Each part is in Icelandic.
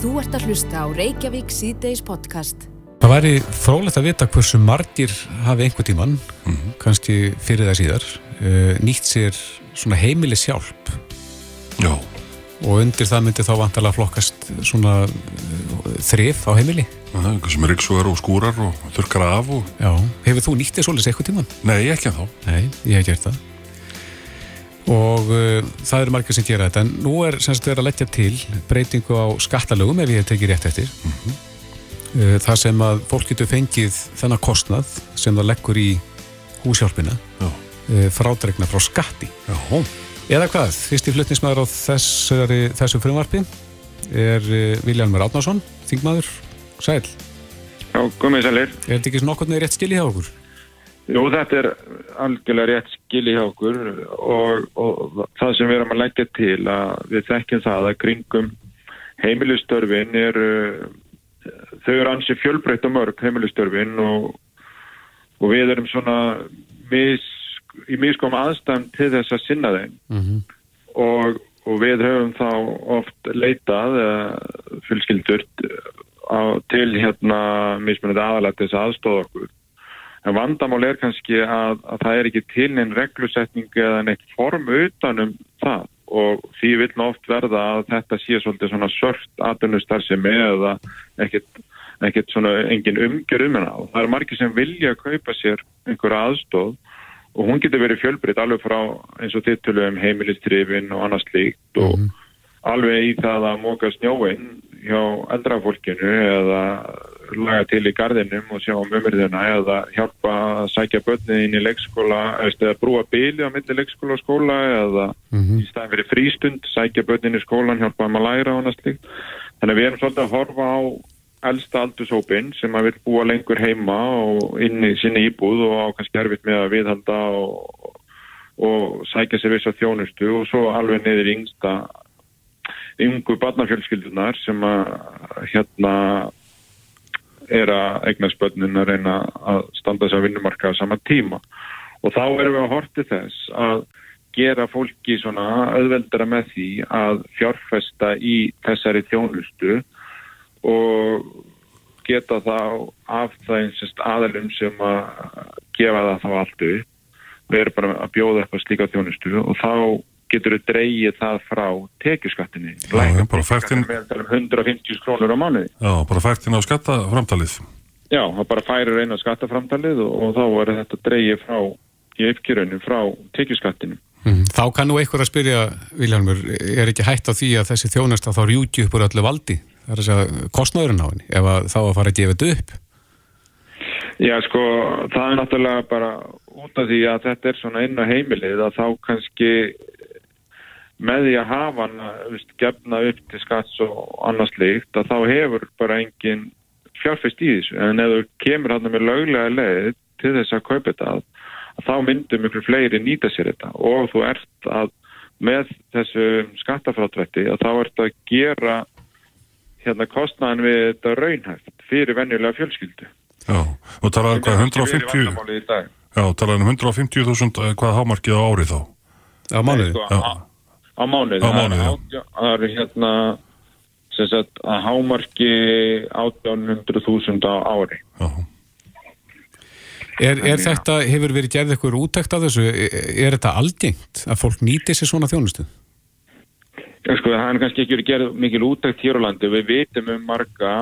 Þú ert að hlusta á Reykjavík síðdeis podcast. Það væri frólægt að vita hversu margir hafi einhver tíman, mm -hmm. kannski fyrir það síðar, uh, nýtt sér svona heimili sjálf. Já. Og undir það myndi þá vantalega flokkast svona uh, þrif á heimili. Það er eitthvað sem er riksugar og skúrar og þurkar af og... Já. Hefur þú nýtt þér svolítið eitthvað tíman? Nei, ekki að þá. Nei, ég hef gert það. Og uh, það eru margir sem gera þetta, en nú er semst verið að leggja til breytingu á skattalögum ef ég hef tekið rétt eftir. Mm -hmm. uh, það sem að fólk getur fengið þennan kostnað sem það leggur í húshjálpina uh, frádregna frá skatti. Já. Eða hvað, fyrst í flutnismæður á þessari, þessu frumvarpi er Viljanmar Átnarsson, þingmaður, sæl. Já, komið sælir. Er þetta ekki svona okkur með rétt skil í hjá okkur? Jú, þetta er algjörlega rétt skil í okkur og, og það sem við erum að leggja til að við þekkjum það að kringum heimilistörfin er, þau eru ansið fjölbreytt og mörg heimilistörfin og, og við erum svona mis, í miskom aðstæðum til þess að sinna þeim mm -hmm. og, og við höfum þá oft leitað fullskildur til hérna mismunandi aðalætt þess aðstóða okkur En vandamál er kannski að, að það er ekki til neinn reglusetning eða neitt form utanum það. Og því vil oft verða að þetta sé svolítið svona sört aðunustar sem eða ekkert, ekkert svona engin umgjör um hana. Og það er margir sem vilja að kaupa sér einhverja aðstóð og hún getur verið fjölbreytt alveg frá eins og titulum heimilistrifin og annars líkt og mm alveg í það að móka snjóin hjá eldrafólkinu eða laga til í gardinum og sjá um umyrðina eða hjálpa að sækja börnið inn í leikskóla eða brúa bíli á milli leikskóla og skóla eða mm -hmm. í staðin fyrir frístund sækja börnið inn í skólan, hjálpa að læra og annars líkt. Þannig að við erum svolítið að horfa á eldsta aldurshópin sem að vil búa lengur heima og inn í sinni íbúð og á kannski erfitt með að viðhalda og, og sækja sér viss á þjónustu og svo alveg niður yngsta yngu barnafjölskyldunar sem að hérna er að eignast börnin að reyna að standa þess að vinnumarka á sama tíma. Og þá erum við að horti þess að gera fólki svona auðveldara með því að fjárfesta í þessari þjónustu og geta þá af það einsist aðalum sem að gefa það þá allt upp. Við erum bara að bjóða eitthvað slíka þjónustu og þá getur við dreyið það frá tekjuskattinni. Já, bara fært inn... 150 krónur á mánuði. Já, bara fært inn á skattaframtalið. Já, það bara færir einn á skattaframtalið og, og þá er þetta dreyið frá í uppgjörunum frá tekjuskattinu. Mm. Þá kannu einhver að spyrja, Viljarmur, er ekki hægt á því að þessi þjónasta þá rjúti upp úr öllu valdi? Það er að kostnáðurinn á henni, ef þá að fara að gefa þetta upp? Já, sko, það er náttúrulega bara út af því að þetta er svona inn á heimilið að þá kannski með því að hafa hann gefna upp til skatts og annars líkt að þá hefur bara engin fjárfæst í þessu. En ef þú kemur hann með löglega leið til þess að kaupa þetta að, að þá myndur mjög fleiri nýta sér þetta. Og þú ert að með þessu skattafrátvætti að þá ert að gera hérna kostnæðan við þetta raunhæft fyrir venjulega fjölskyldu. Já, og talaðu hvað 150 Já, talaðu um 150.000 hvað hámarkið á árið þá? Já, mánuði? Sko, Já á mánuði. Á mánuði, já. Það eru hérna sagt, að hámarki 1800.000 á ári. Já. Er, er þetta, hefur verið gerðið eitthvað útækt af þessu, er, er þetta algengt að fólk nýti sér svona þjónustu? Já sko, það er kannski ekki verið gerð mikil útækt hér á landi, við vitum um marga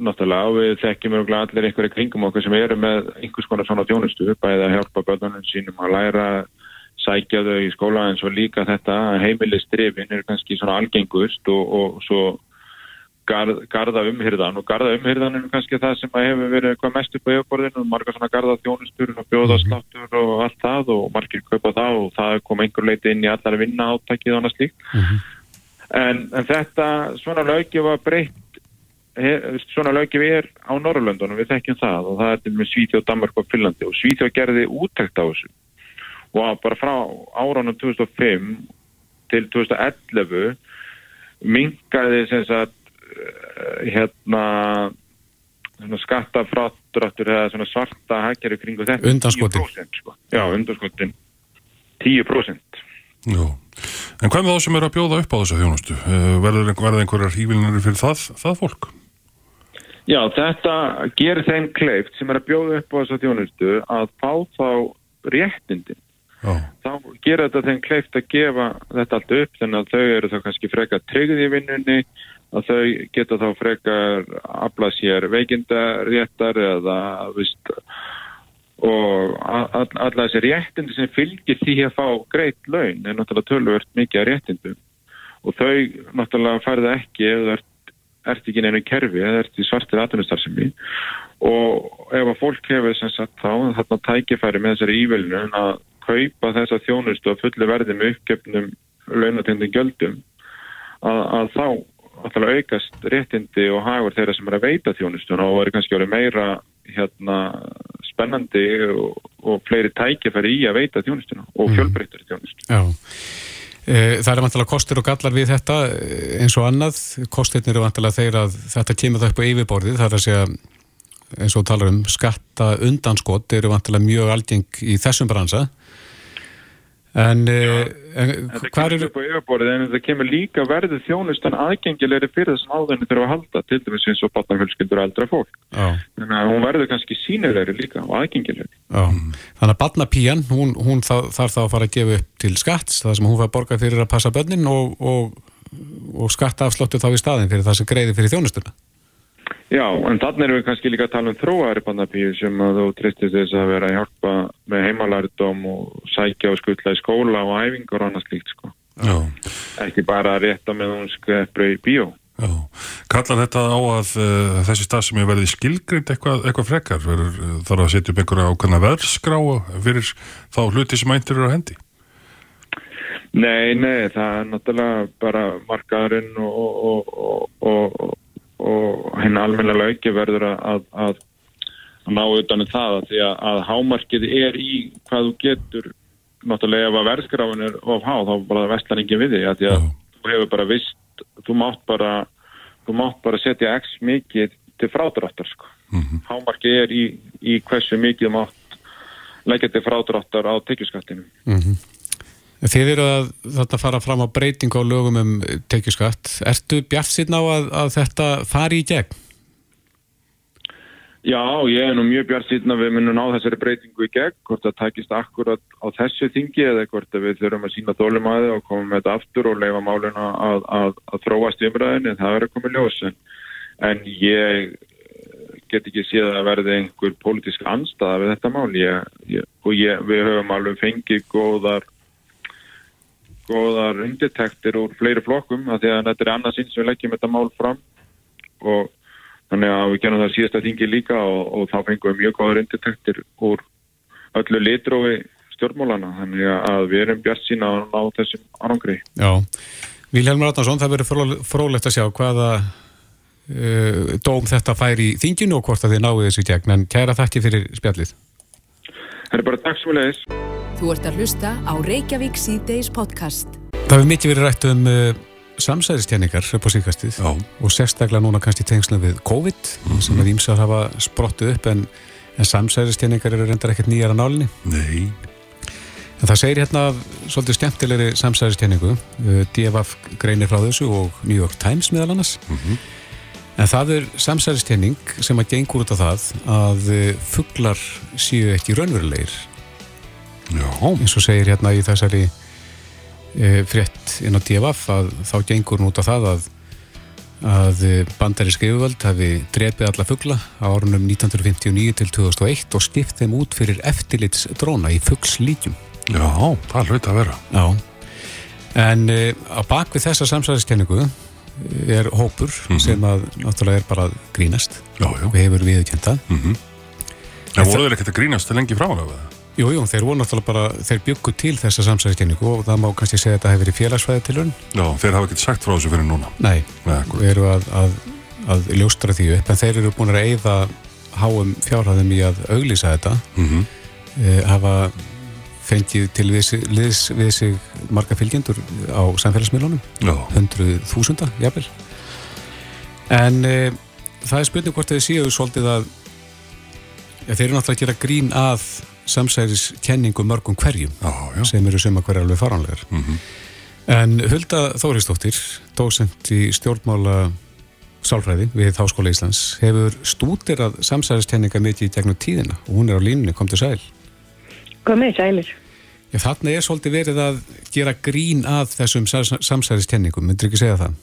náttúrulega og við þekkjum um allir einhverju kringum okkur sem eru með einhvers konar svona þjónustu, bæðið að hjálpa börnunum sínum að læra sækja þau í skóla en svo líka þetta heimilistrefin er kannski svona algengust og, og svo garð, garda umhyrðan og garda umhyrðan er kannski það sem hefur verið hvað mest upp á yfirborðinu. Og marga svona garda þjónustur og bjóðasláttur og allt það og margir kaupa það og það kom einhver leiti inn í allar vinna áttakið og annars líkt mm -hmm. en, en þetta svona lögjöf var breytt svona lögjöf er á Norrlöndunum við þekkjum það og það er með Svíþjóð, Danmark og Finlandi og Svíþjóð gerði úttækt á þessu og bara frá áranum 2005 til 2011 mingaði sem sagt hérna skattafráttur eða svarta hækjari kringu þetta undanskotin sko. já, undanskotin 10% Jú, En hvað með þá sem eru að bjóða upp á þessa þjónustu? Eh, verður, einhverjar hívilnir fyrir það, það fólk? Já, þetta gerir þeim kleift sem er að bjóða upp á þessa þjónustu að fá þá réttindin. Já. Þá gerir þetta þeim kleift að gefa þetta allt upp þannig að þau eru þá kannski frekar tryggði í vinnunni að þau geta þá frekar afla sér veikindaréttar eða vist, og alla þessi réttindi sem fylgir því að fá greitt laun er náttúrulega tölvört mikið að réttindum og þau náttúrulega farða ekki ef það ert, ert ekki neina kerfi eða ert í svartir atvinnustarfsemi og ef að fólk hefur sem sagt þá þarna tækifæri með þessari ívelinu að kaupa þessa þjónustu að fulli verði með uppgefnum launatendin göldum að, að þá náttúrulega aukast réttindi og hagur þeirra sem er að veita þjónustuna og er kannski árið meira hérna spennandi og, og fleiri tækifæri í að veita þjónustuna og mhm. fjölbreytari þjónustuna. Já, e, það er vantilega kostur og gallar við þetta e, eins og annað, kostirnir eru vantilega þeir að þetta kemur það upp á yfirborðið, það er að segja eins og talar um skatta undanskott eru vantilega mjög algeng í þessum bransa En, Já, en kemur upp á yfirborðið en þetta kemur líka verðið þjónustan aðgengilegri fyrir þessum áðurinn þurfa að halda til dæmis eins og batnafölskyldur og eldra fólk. Já. Þannig að hún verður kannski sínilegri líka og aðgengilegri. Já, þannig að batnapíjan, hún, hún þarf þá að fara að gefa upp til skatts, það sem hún fær borgað fyrir að passa bönnin og, og, og skattaafslottu þá í staðin fyrir það sem greiði fyrir þjónustuna. Já, en þannig erum við kannski líka að tala um þróari bandabíu sem að þú tristir þess að vera að hjálpa með heimalærdom og sækja og skutla í skóla og æfingar og annað slíkt sko. Já. Ekki bara að rétta með hún skreppra í bíó. Já, kallar þetta á að uh, þessi stað sem er verið skilgrind eitthvað, eitthvað frekar, Verður, uh, þarf að setja upp einhverja ákvæmna verðskrá fyrir þá hluti sem eintir eru á hendi? Nei, nei, það er náttúrulega bara markaðurinn og, og, og, og henni almenna lauki verður að, að, að ná utan í um það því að, að hámarkið er í hvað þú getur náttúrulega ef að verðskrafin er of há þá bara vestlar engin við því að því að þú hefur bara vist þú mátt bara, þú mátt bara setja x mikið til frádráttar sko. mhm. -huh. hámarkið er í, í hversu mikið mátt leggja til frádráttar á tekjuskattinu uh mhm. Þið eru að þetta fara fram á breyting á lögum um tekjuskatt. Ertu bjart síðan á að, að þetta fari í gegn? Já, ég er nú mjög bjart síðan að við munum ná þessari breytingu í gegn, hvort það takist akkurat á þessu þingi eða hvort við þurfum að sína dólum að það og koma með þetta aftur og leifa máluna að, að, að þróast í umræðinu, það verður komið ljósin. En ég get ekki séð að verði einhver pólitísk anstaða við þetta mál ég, ég, og ég, við höfum alveg fengið góðar góðar undirtektir úr fleiri flokkum að því að þetta er annað sín sem við leggjum þetta mál fram og þannig að við genum það síðasta þingi líka og, og þá fengum við mjög góðar undirtektir úr öllu litrófi stjórnmólana þannig að við erum bjart sína á, á þessum árangri. Já, Vilhelm Ratnarsson, það verður frólægt að sjá hvaða uh, dóm þetta fær í þinginu og hvort að þið náðu þessu gegn, en kæra þakki fyrir spjallið. Það er bara takk sem við leiðis. Þú ert að hlusta á Reykjavík C-Days podcast. Það hefur mikið verið rætt um uh, samsæðistjenningar upp á síkastið og sérstaklega núna kannski tengsla við COVID mm -hmm. sem að ímsað hafa sprottu upp en, en samsæðistjenningar eru reyndar ekkert nýjar á nálinni. Nei. En það segir hérna svolítið skemmtilegri samsæðistjenningu. Uh, DFF greinir frá þessu og New York Times meðal annars. Mm -hmm. En það er samsæðistjenning sem að gengur út af það að uh, fugglar séu ekki raunverulegir. Já. eins og segir hérna í þessari e, frétt inn á DFF að þá gengur hún út á það að, að bandarísk yfirvöld hafi drefið alla fuggla á árunum 1959 til 2001 og stift þeim út fyrir eftirlitsdróna í fuggslítjum Já, það hlaut að vera. Já, en e, á bakvið þessa samsæðistjenningu er hópur mm -hmm. sem að náttúrulega er bara grínast já, já. og hefur viðkjönda mm -hmm. En voru þeir ekkert að grínast lengi frá það? Jú, jú, þeir voru náttúrulega bara, þeir byggu til þessa samsæðiskenningu og það má kannski segja að þetta hefur verið félagsfæði til hún. Já, þeir hafa ekkert sagt frá þessu fyrir núna. Nei, við erum að, að, að ljóstra því upp, en þeir eru búin að eigða háum fjárhæðum í að auglýsa þetta, mm -hmm. e, hafa fengið til liðs við sig marga fylgjendur á samfélagsmiðlunum, hundruð þúsunda, jáfnvel. En e, það er spurning hvort þeir séu svolítið að ja, þeir eru náttúrulega að gera grín að samsæðiskenningu mörgum hverjum já, já. sem eru sem að hverja alveg faranlegar mm -hmm. En Hulda Þóristóttir, dósent í stjórnmála sálfræði við Háskóla Íslands, hefur stútirað samsæðiskenninga mikið í gegnum tíðina og hún er á línunni, kom til sæl. Komið sælir. Já, þarna er svolítið verið að gera grín að þessum samsæðiskenningum, myndir ekki segja það?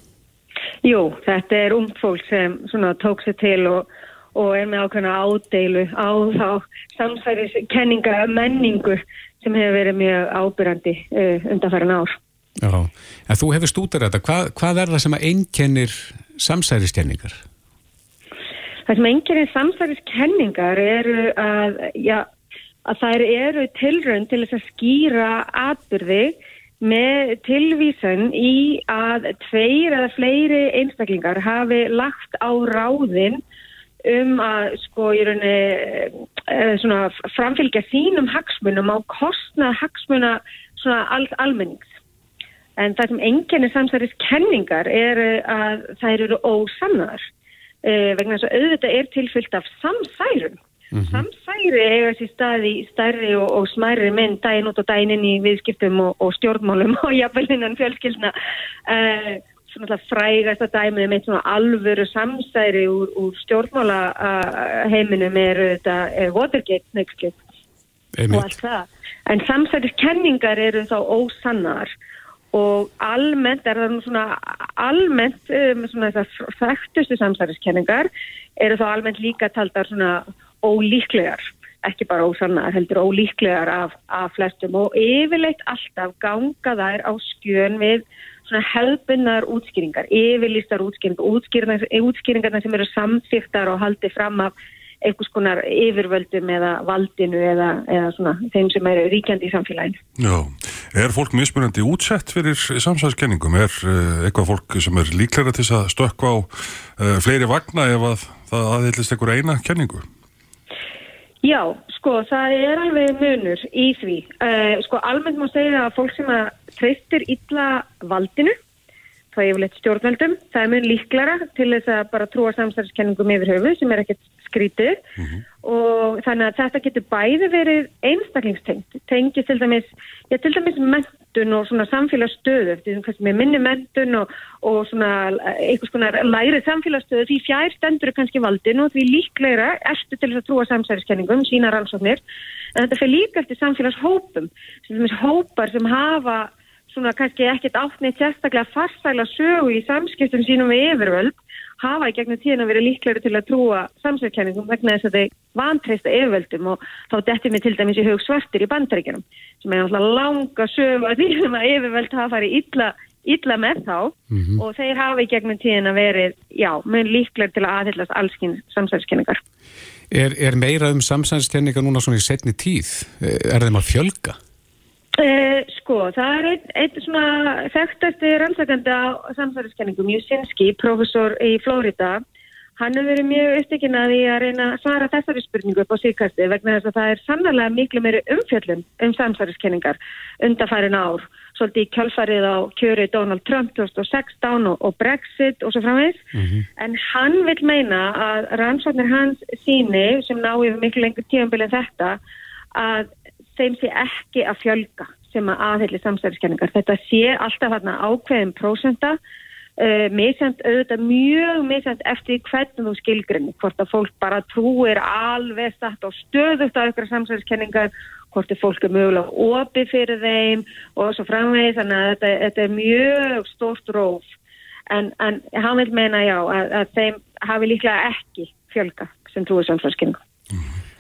Jú, þetta er umt fólk sem svona, tók sér til og, og er með ákveðna ádeilu á þá samsæðiskenninga menningu sem hefur verið mjög ábyrrandi uh, undanfæran ár. Já, en þú hefur stútar þetta. Hvað, hvað er það sem að einkennir samsæðiskenningar? Það sem einkennir samsæðiskenningar eru að, já, að þær eru tilrönd til þess að skýra atbyrði með tilvísan í að tveir eða fleiri einstaklingar hafi lagt á ráðin um að sko í rauninni e, svona framfylgja sínum hagsmunum á kostnað hagsmuna all, almennings. En það sem enginni samsæris kenningar er að þær eru ósannar e, vegna þess að auðvitað er tilfyllt af samsærum. Mm -hmm. Samsæri eiga sér staði stærri og, og smæri minn daginn út og daginn inn í viðskiptum og, og stjórnmálum og jafnveginan fjölskyldna. Uh, svona frægast að dæmið með svona alvöru samsæri úr, úr stjórnmála heiminum er er Watergate nextlitt og allt það. En samsæriskenningar eru þá ósannar og almennt er það svona almennt um, svona þessar þekktustu samsæriskenningar eru þá almennt líka taldar svona ólíklegar ekki bara ósannar, heldur ólíklegar af, af flestum og yfirleitt alltaf ganga þær á skjön við svona helbunnar útskýringar, yfirlistar útskýringar, útskýringar, útskýringarna sem eru samþýttar og haldið fram af einhvers konar yfirvöldum eða valdinu eða, eða svona þeim sem eru ríkjandi í samfélaginu. Já, er fólk mismunandi útsett fyrir samsæðiskenningum? Er uh, eitthvað fólk sem er líklega til að stökka á uh, fleiri vagna ef að það aðhyllist einhver eina kenningu? Já, sko, það er alveg munur í því. Uh, sko, almennt má segja að fólk sem að treystir illa valdinu, það er yfirleitt stjórnveldum, það er mun líklara til þess að bara trúa samstarfskenningum yfir höfu sem er ekkert skrítið mm -hmm. Og þannig að þetta getur bæði verið einstaklingstengt, tengið til dæmis, já, til dæmis mentun og svona samfélagsstöðu, því sem er minni mentun og, og svona einhvers konar læri samfélagsstöðu því fjær stendur kannski valdin og því líklegra erstu til þess að trúa samsæriskenningum, sína rannsóknir, en þetta fyrir líka eftir samfélagshópum, sem er hópar sem hafa svona kannski ekkert áttnið sérstaklega farsæla sögu í samskiptum sínum við yfirvöld hafa í gegnum tíðan að vera líklegri til að trúa samsverkenningum vegna þess að þeir vantreista yfirvöldum og þá dettir mér til dæmis í hug svartir í bandaríkjunum sem er náttúrulega langa sögu að því að yfirvöld hafa farið illa, illa með þá mm -hmm. og þeir hafa í gegnum tíðan að verið, já, mjög líklegri til að aðhyllast allskinn samsverkenningar. Er, er meira um samsverkenningar núna svona í setni tíð? Er þeim að fjölga? Eh, sko, það er einn ein svona þekktasti rannsakandi á samsverðiskenningum, Jusinski, professor í Flórida. Hann hefur verið mjög upptekinn að því að reyna að svara þessari spurningu upp á síkasti vegna þess að það er sannlega miklu meiri umfjöllum um samsverðiskenningar undarfærin ár. Svolítið í kjálfarið á kjöri Donald Trump 2016 og, og Brexit og svo framvegis. Mm -hmm. En hann vil meina að rannsóknir hans síni sem ná yfir miklu lengur tíumbilið þetta að þeim sé ekki að fjölga sem að aðhelli samsæðiskenningar. Þetta sé alltaf hérna ákveðin prósenda, uh, misjant auðvitað mjög misjant eftir hvernig þú skilgrinni, hvort að fólk bara trúir alveg satt og stöðugt á ykkur samsæðiskenningar, hvort er fólk er mögulega opið fyrir þeim og svo framvegis, þannig að þetta, þetta er mjög stórt róf. En, en hann vil meina já að, að þeim hafi líklega ekki fjölga sem trúir samsæðiskenningar. Mm.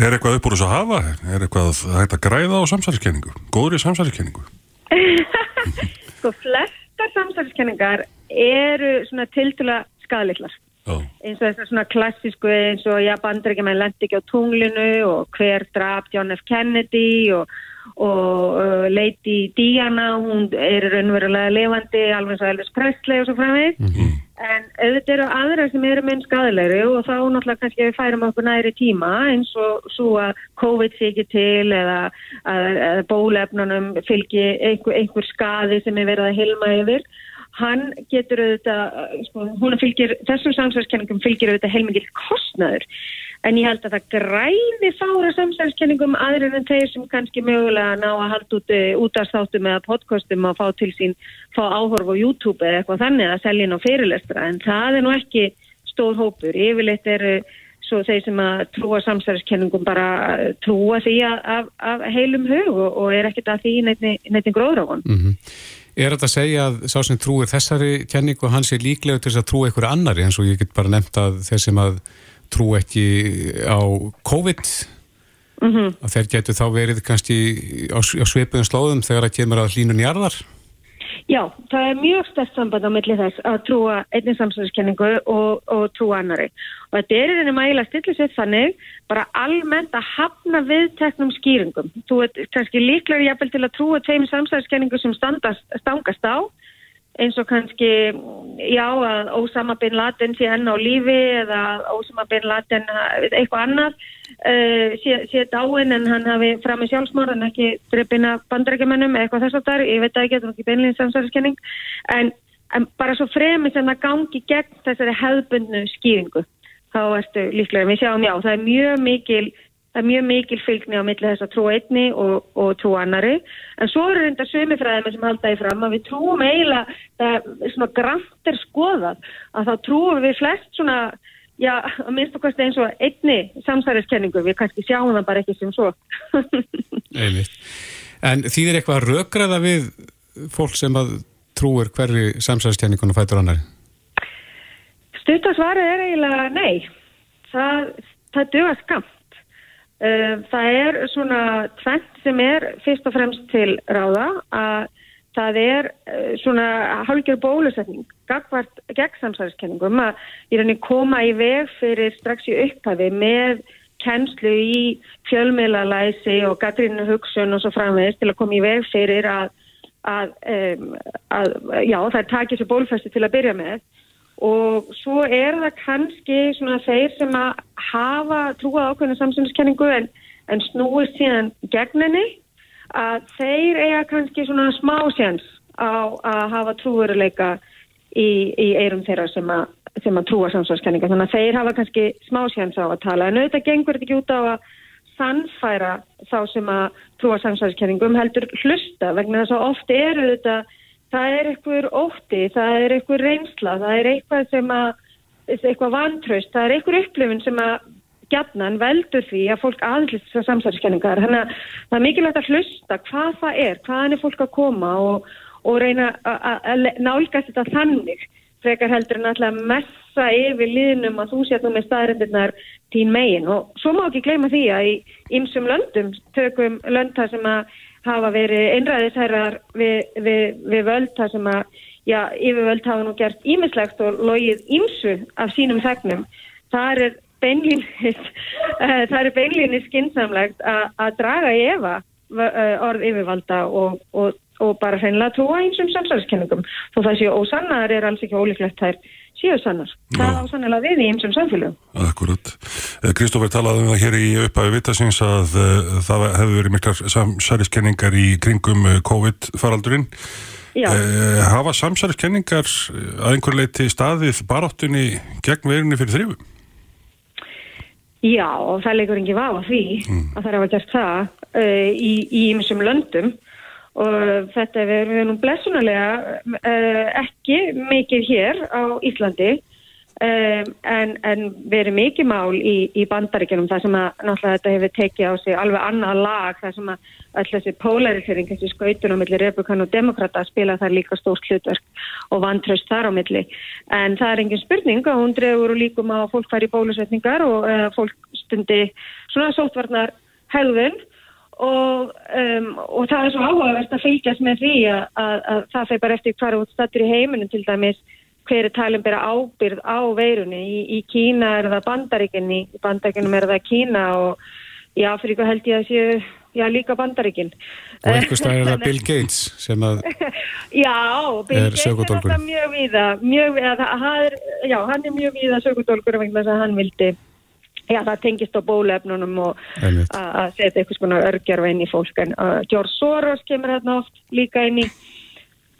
Er eitthvað upp úr þess að hafa? Er eitthvað að hægt að græða á samsæliskenningu? Góðri samsæliskenningu? sko, flestar samsæliskenningar eru svona tiltula skadalillar. Oh. eins og þessar svona klassísku eins og já, bandrækjumenn lendi ekki á tunglinu og hver draf John F. Kennedy og, og uh, Lady Diana, hún er raunverulega levandi, alveg eins og Elvis Presley og svo framveg. Mm -hmm. En auðvitað eru aðra sem eru minn skadilegri og þá náttúrulega kannski við færum okkur næri tíma eins og svo að COVID sé ekki til eða að bólefnunum fylgi einhver, einhver skadi sem er verið að hilma yfir. Hann getur auðvitað, sko, hún fylgir, þessum samsverðskenningum fylgir auðvitað heilmikið kostnaður en ég held að það græði fára samsælskenningum aðrir en þeir sem kannski mögulega ná að halda út útastáttum eða podcastum og fá til sín, fá áhorf á YouTube eða eitthvað þannig að selja inn á fyrirlestra en það er nú ekki stór hópur, yfirleitt eru svo þeir sem að trúa samsælskenningum bara trúa því af, af heilum hug og, og er ekkert að því neitt gróður á hann. Mm -hmm. Er þetta að segja að sá sem trúir þessari kenningu hans er líklega til þess að trúa einhverju annari eins og ég get bara nefnt að þeir sem að trú ekki á COVID mm -hmm. að þeir getur þá verið kannski á, á sveipuðum slóðum þegar það kemur að hlínun jarðar? Já, það er mjög stærst samband á milli þess að trúa einnig samsverðiskenningu og, og trúa annari. Og þetta er einnig mægilega stillisveit þannig bara almennt að hafna viðteknum skýringum. Þú ert kannski líklar jafnvel til að trúa tveim samsverðiskenningu sem standast, stangast á eins og kannski, já, að Ósama bin Laden sé enn á lífi eða Ósama bin Laden eitthvað annar uh, sé, sé dáin en hann hafi fram í sjálfsmór en ekki dreipina bandrækjumennum eitthvað þess að það er, ég veit ekki, þetta er ekki beinlegin samsverðiskenning, en, en bara svo fremið sem það gangi gegn þessari hefðbundnu skýringu, þá ertu líklega, við sjáum já, það er mjög mikil það er mjög mikil fylgni á milli þess að trú einni og, og trú annari en svo eru reynda sömifræðina sem halda í fram að við trúum eiginlega það er svona grantir skoðað að þá trúum við flest svona já, að minnst okkar eins og einni samsæriskenningu, við kannski sjáum það bara ekki sem svo. Einmitt. En þýðir eitthvað að rökraða við fólk sem að trúur hverju samsæriskenningun og fætur annari? Stuttasvarið er eiginlega nei. Það, það döga skamt það er svona tvent sem er fyrst og fremst til ráða. Að það er eh, svona hálgjör bólusetning gagvart gegnsamsæðiskenningum að í rauninni koma í veg fyrir strax í upphafi með kennslu í fjölmiðlalæsi og gaggrínu hugsun og svo framvegist til að koma í veg fyrir að, að, um, að já, það er takið sér bólfesti til að byrja með og svo er það kannski svona þeir sem að hafa trúað ákveðinu samsynnskenningu en, en snúist síðan gegninni að þeir eiga kannski svona smá séns á að hafa trúveruleika í, í eirum þeirra sem að, sem að trúa samsynnskenningu þannig að þeir hafa kannski smá séns á að tala. En auðvitað gengur þetta ekki út á að sannfæra þá sem að trúa samsynskenningum heldur hlusta vegna þess að oft eru þetta það er einhver ótti, það er einhver reynsla, það er eitthvað sem að, eitthvað vantraust, það er einhver upplifun sem að gætnan veldur því að fólk aðlýst þessar samsæðiskenningar. Þannig að það er mikilvægt að hlusta hvað það er, hvaðan er fólk að koma og, og reyna að nálgast þetta þannig frekar heldur en alltaf messa yfir liðnum að þú sétt nú með staðrindirnar tín megin og svo má ekki gleyma því að í ymsum löndum tökum lönd það sem að hafa verið einræðisherrar við, við, við völd þar sem að já, yfirvöld hafa nú gert ímislegt og logið ímsu af sínum þegnum. Það er beinlínis, uh, það er beinlínis skinsamlegt að draga í efa uh, orð yfirvalda og, og, og bara hreinlega trúa einsum samsverðiskenningum. Þó það séu ósannar er alls ekki ólíklegt þær séu sannar. Það á sannilega við í einsum samfélagum. Akkurat. Eh, Kristófur talaði um það hér í upphæfi vittasins að uh, það hefur verið miklar samsæriskenningar í kringum uh, COVID-faraldurinn. Uh, hafa samsæriskenningar að einhver leiti staðið baráttunni gegn verunni fyrir þrjúum? Já, og það leikur ekki vafa því mm. að það er að gert það í einsum löndum og þetta verður við nú blessunulega uh, ekki mikið hér á Íslandi um, en, en verður mikið mál í, í bandaríkjunum þar sem að náttúrulega þetta hefur tekið á sig alveg annað lag þar sem að öll þessi polarisering, þessi skautunum millir republikan og demokrata spila þar líka stórt hlutverk og vantraust þar á milli. En það er engin spurning að hún drefur og líkum að fólk fær í bólusetningar og uh, fólk stundi svona sótvarnar hegðun og, um, og það er svo áhugavert að fylgjast með því að, að, að það fyrir bara eftir hverju stættur í heiminum til dæmis hver er talin bera ábyrð á veirunni. Í, í Kína er það bandaríkinni í bandaríkinnum er það Kína og í Afríku held ég að séu já líka bandaríkinn og einhvers dag er það Bill Gates sem að já, Bill Gates er þetta mjög viða mjög viða, já, hann er mjög viða sögutólkur vegna þess að hann vildi Já, það tengist á bólefnunum og að setja eitthvað svona örgjörfa inn í fólk en uh, George Soros kemur hérna oft líka inn í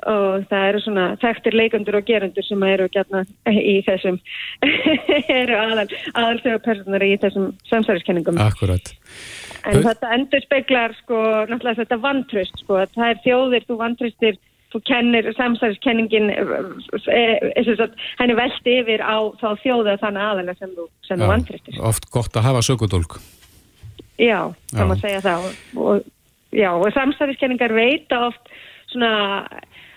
og það eru svona þekktir leikandur og gerendur sem eru gætna í þessum eru aðal, aðalsögupersonar í þessum samsæriskenningum. Akkurat. En Þau... þetta endur speiklar sko náttúrulega þetta vantröst sko það er þjóðir, þú vantröstir þú kennir samsæriskenningin henni veldi yfir á þá þjóðu þannig aðalega sem þú, þú vantröstir Oft gott að hafa sögudólk Já, það má segja það og, já, og samsæriskenningar veita oft svona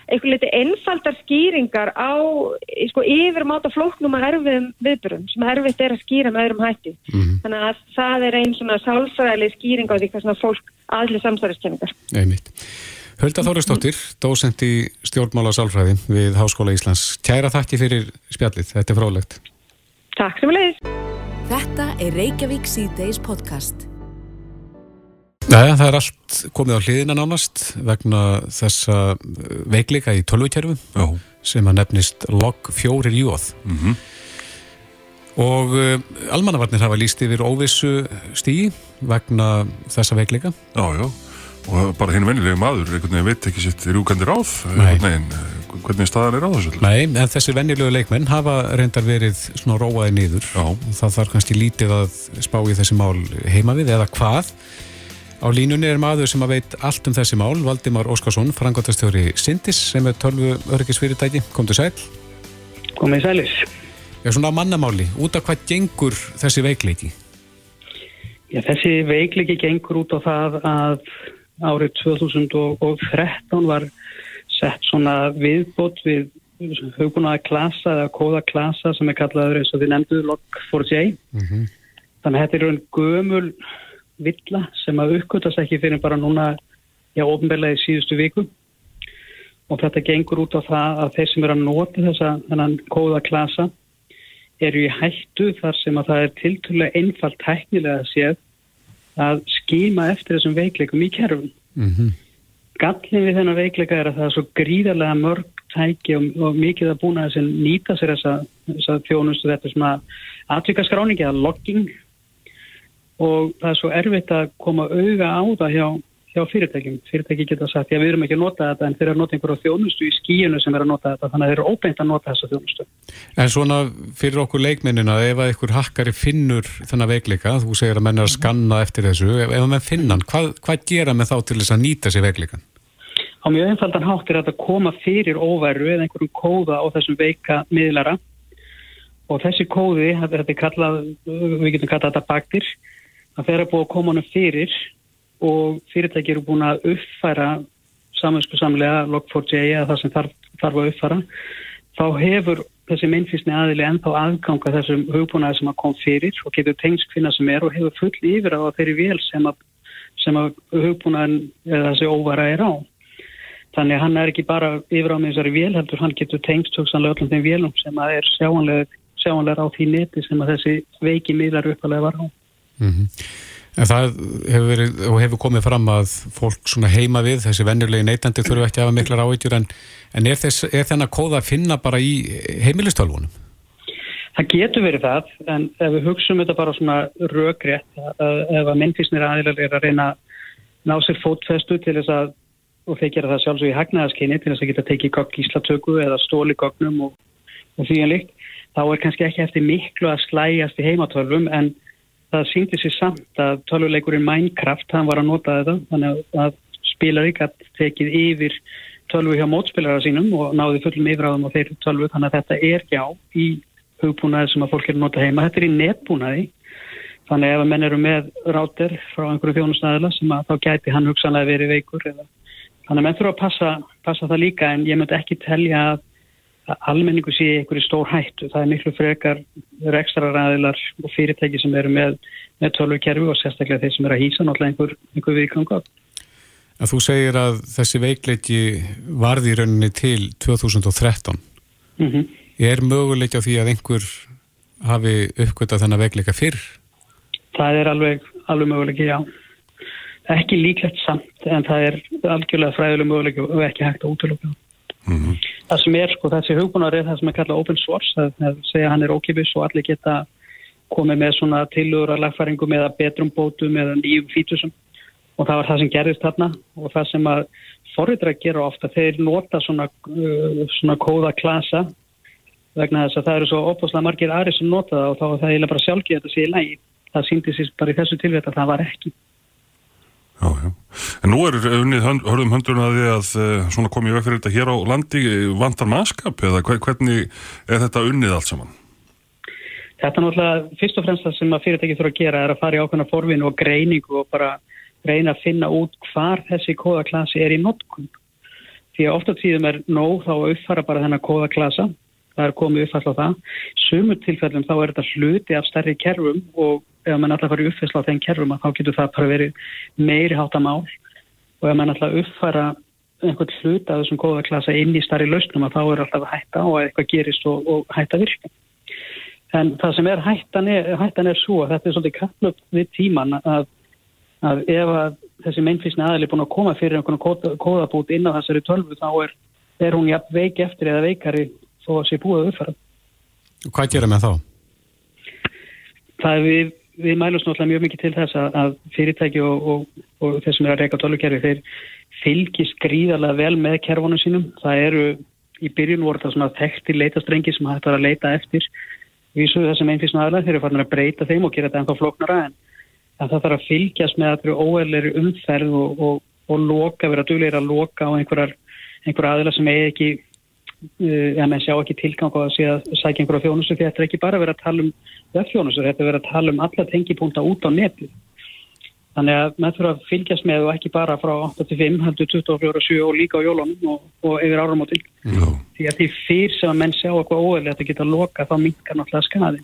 eitthvað litið einfaldar skýringar á sko, yfirmáta flóknum að erfiðum viðbyrjum sem erfiðt er að skýra með öðrum hætti. Mm -hmm. Þannig að það er einn svona sálfræðileg skýring á því hvað svona fólk aðlið samsæriskenningar. Einmitt. Hulda Þóristóttir, dósent í stjórnmála sálfræði við Háskóla Íslands. Kæra þakki fyrir spjallið, þetta er frálegt. Takk sem leiðis. Þetta er Reykjavík C-Days podcast. Næja, það er allt komið á hliðina nánast vegna þessa uh, veikleika í tölvukerfum sem að nefnist log 4 jóð mm -hmm. og uh, almannavarnir hafa líst yfir óvissu stígi vegna þessa veikleika Já, já, og bara hinn vennilega maður einhvern veginn veit ekki sitt rúkandi ráð Nei. hvernig staðan er á þessu Nei, en þessi vennilegu leikmenn hafa reyndar verið svona róaði niður það þarf kannski lítið að spá í þessi mál heima við eða hvað Á línunni er maður sem að veit allt um þessi mál, Valdimar Óskarsson, frangotastjóri Sindis, sem er 12 örgisfyrirtæki. Komdu sæl. Komið sælis. Já, svona á mannamáli, út af hvað gengur þessi veikleiki? Já, þessi veikleiki gengur út á það að árið 2013 var sett svona viðbót við hugunaða klasa eða kóða klasa sem er kallaður eins og við nefnduðu Log4j. Mm -hmm. Þannig að þetta er einn gömul villa sem að uppkvötast ekki fyrir bara núna já, ofnbeglega í síðustu viku og þetta gengur út á það að þeir sem eru að nota þessa þennan kóða klasa eru í hættu þar sem að það er tilturlega einfalt teknilega að séð að skýma eftir þessum veikleikum í kerfum. Mm -hmm. Gallin við þennan veikleika er að það er svo gríðarlega mörg tæki og, og mikið að búna þess að nýta sér þessa, þessa þjónustu þetta sem að atvikaskráningi eða logging og það er svo erfitt að koma auga á það hjá, hjá fyrirtækjum. Fyrirtæki geta sagt, já við erum ekki að nota þetta en þeir eru að nota einhverju þjónustu í skíinu sem er að nota þetta, þannig að þeir eru óbeint að nota þessa þjónustu. En svona fyrir okkur leikmennina, ef að einhver hakkari finnur þennan veikleika, þú segir að menn er að skanna eftir þessu, ef að menn finnan, hvað, hvað gera með þá til þess að nýta sér veikleikan? Á mjög einfaldan hátt er að koma fyrir óværu eða einhverjum kóða á þessum veika miðlara og þessi kóði, þetta er kallað, við getum kallað þetta baktir, að þeirra búið að koma hann fyrir og fyrirtæki eru búin að uppfæra saminsku samlega Log4j eða það sem þarf, þarf að uppfæra þá hefur þessi minnfísni aðili ennþá aðganga þessum hugbúnaði sem að kom fyrir og getur tengst hvinna sem er og hefur full yfir á þeirri vél sem að, að hugbúnaðin eða þessi óvara er á. Þannig að hann er ekki bara yfir á með þessari vél heldur, hann getur tengst hugsanlega öllum þeim vélum sem að er sjáanlega, sjáanlega á því neti sem að þessi veiki miðlar uppalega var á. Mm -hmm. En það hefur verið hefur komið fram að fólk heima við, þessi vennulegi neytandi þurfu ekki að hafa miklar áhyggjur en, en er, þess, er þennan kóða að finna bara í heimilistölvunum? Það getur verið það, en ef við hugsaum þetta bara svona röggrétt, ef að myndfísnir aðeinar er að reyna að ná sér fótfestu til þess að, og þeir gera það sjálfsög í hagnaðaskinni til þess að geta tekið gíslatöku eða stóli gognum og, og því en líkt, þá er kannski ekki eftir miklu að slæjast í heimatölvum en það síndi sér samt að tölvuleikurinn Minecraft, hann var að nota þetta þannig að spilari gætt tekið yfir tölvu hjá mótspilara sínum og náði fullum yfiráðum á þeirri tölvu þannig að þetta er já í hugbúnaði sem að fólk er að nota heima. Þetta er í netbúnaði þannig ef að menn eru með ráter frá einhverju þjónustæðila sem að þá gæti hann hugsanlega verið veikur eða þannig að menn þurfa að passa, passa það líka en ég myndi ekki telja að almenningu sé einhverju stór hættu. Það er miklu frekar ekstra ræðilar og fyrirtæki sem eru með, með tölvukerfi og sérstaklega þeir sem eru að hýsa náttúrulega einhver, einhver viðkvæmga. Þú segir að þessi veikleiki varði í rauninni til 2013. Mm -hmm. Er möguleik á því að einhver hafi uppgötað þennan veikleika fyrr? Það er alveg, alveg möguleiki, já. Ekki líklegt samt en það er algjörlega fræðileg möguleiki og ekki hægt að útlöka. Mm -hmm. Það sem er sko þessi hugbúnar er það sem er kallað open source það, segja hann er ókipis og allir geta komið með svona tilur að lagfæringum eða betrum bótum eða nýjum fítusum og það var það sem gerðist þarna og það sem að forriðra gera ofta, þeir nota svona, uh, svona kóða klasa vegna þess að það eru svo opaslega margir aðri sem nota það og þá er það eiginlega bara sjálfgeð þetta sé í lægi. Það síndi sér bara í þessu tilvægt að það var ekki. Já, já. En nú er unnið hörðum höndurinn að því að uh, svona komið vekk fyrir þetta hér á landi vantar maskap eða hvernig er þetta unnið allt saman? Þetta er náttúrulega fyrst og fremst það sem að fyrirtæki þurfa að gera er að fara í ákveðna forvinu og greiningu og bara reyna að finna út hvar þessi kóðaklasi er í notkun. Því að ofta tíðum er nóg þá að uppfara bara þennan kóðaklasa, það er komið uppfærsla á það. Sumur tilfellum þá er þetta hluti af stærri kerfum og ef mann alltaf fara uppfærsla á þenn kerfum þá getur það bara verið meiri háttamál og ef mann alltaf uppfara einhvern hlut af þessum kóðaklasa inn í starri lausnum að þá er alltaf að hætta og að eitthvað gerist og, og hætta virka. En það sem er hættan er, hættan er svo að þetta er svolítið kapplöp við tíman að, að ef að þessi meinfísni aðli er búin að koma fyrir einhvern kóðabút inn á þessari tölvu þá er, er hún jafn veik eftir eða veikari þó að sé búið að uppfæra. Hvað gerir með þá? Það er við, við mælum snáttúrulega mjög mikið til þess að, fyrirtæki og, og, og þessum er að reyka tölvukerfi þeir fylgis gríðarlega vel með kerfunum sínum. Það eru í byrjun voru það svona þekktir leitastrengi sem hægt var að leita eftir vísu þessum einfísnu aðlæð þeir eru farin að breyta þeim og gera þetta ennþá floknara en, en það þarf að fylgjast með eru óæðleiri umferð og, og, og loka, vera dugleira að loka á einhverjar einhver aðlæð sem eigi ekki uh, ja, menn sjá ekki tilgang á að, að sækja einhverja þjónusu því þetta er ekki bara að vera að tala um þjónusu, þetta er að vera að tala um alla tengipúnta út á netið Þannig að maður þurfa að fylgjast með og ekki bara frá 8-5, heldur 24-7 og líka á jólunum og, og yfir áramótil. Því að því fyrr sem að menn sjá eitthvað óeðlega að geta loka þá minkar náttúrulega skadi.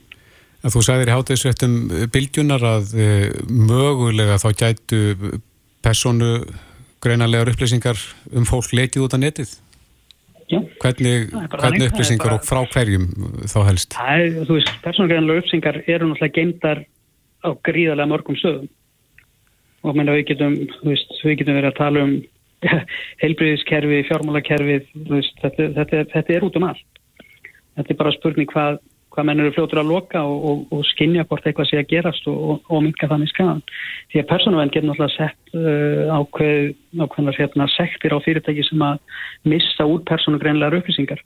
En þú sagðir í hátegisvettum bylgjunar að e, mögulega þá gætu personu greinanlegar upplýsingar um fólk lekið út á netið? Já. Hvernig, hvernig upplýsingar og frá hverjum þá helst? Það er, þú veist, personu greinanlegar upplýsingar eru náttúrulega geimdar á gríðarlega mörgum sögum og menna, við, getum, veist, við getum verið að tala um heilbriðiskerfi, fjármálakerfi þetta, þetta, þetta er út um allt þetta er bara spurning hvað, hvað menn eru fljótur að loka og, og, og skinja hvort eitthvað sé að gerast og, og minka þannig skadan því að persónuvenn getur náttúrulega sett uh, ákveð, ákveðnar hérna, sektir á fyrirtæki sem að missa út persónugreinlegar upplýsingar.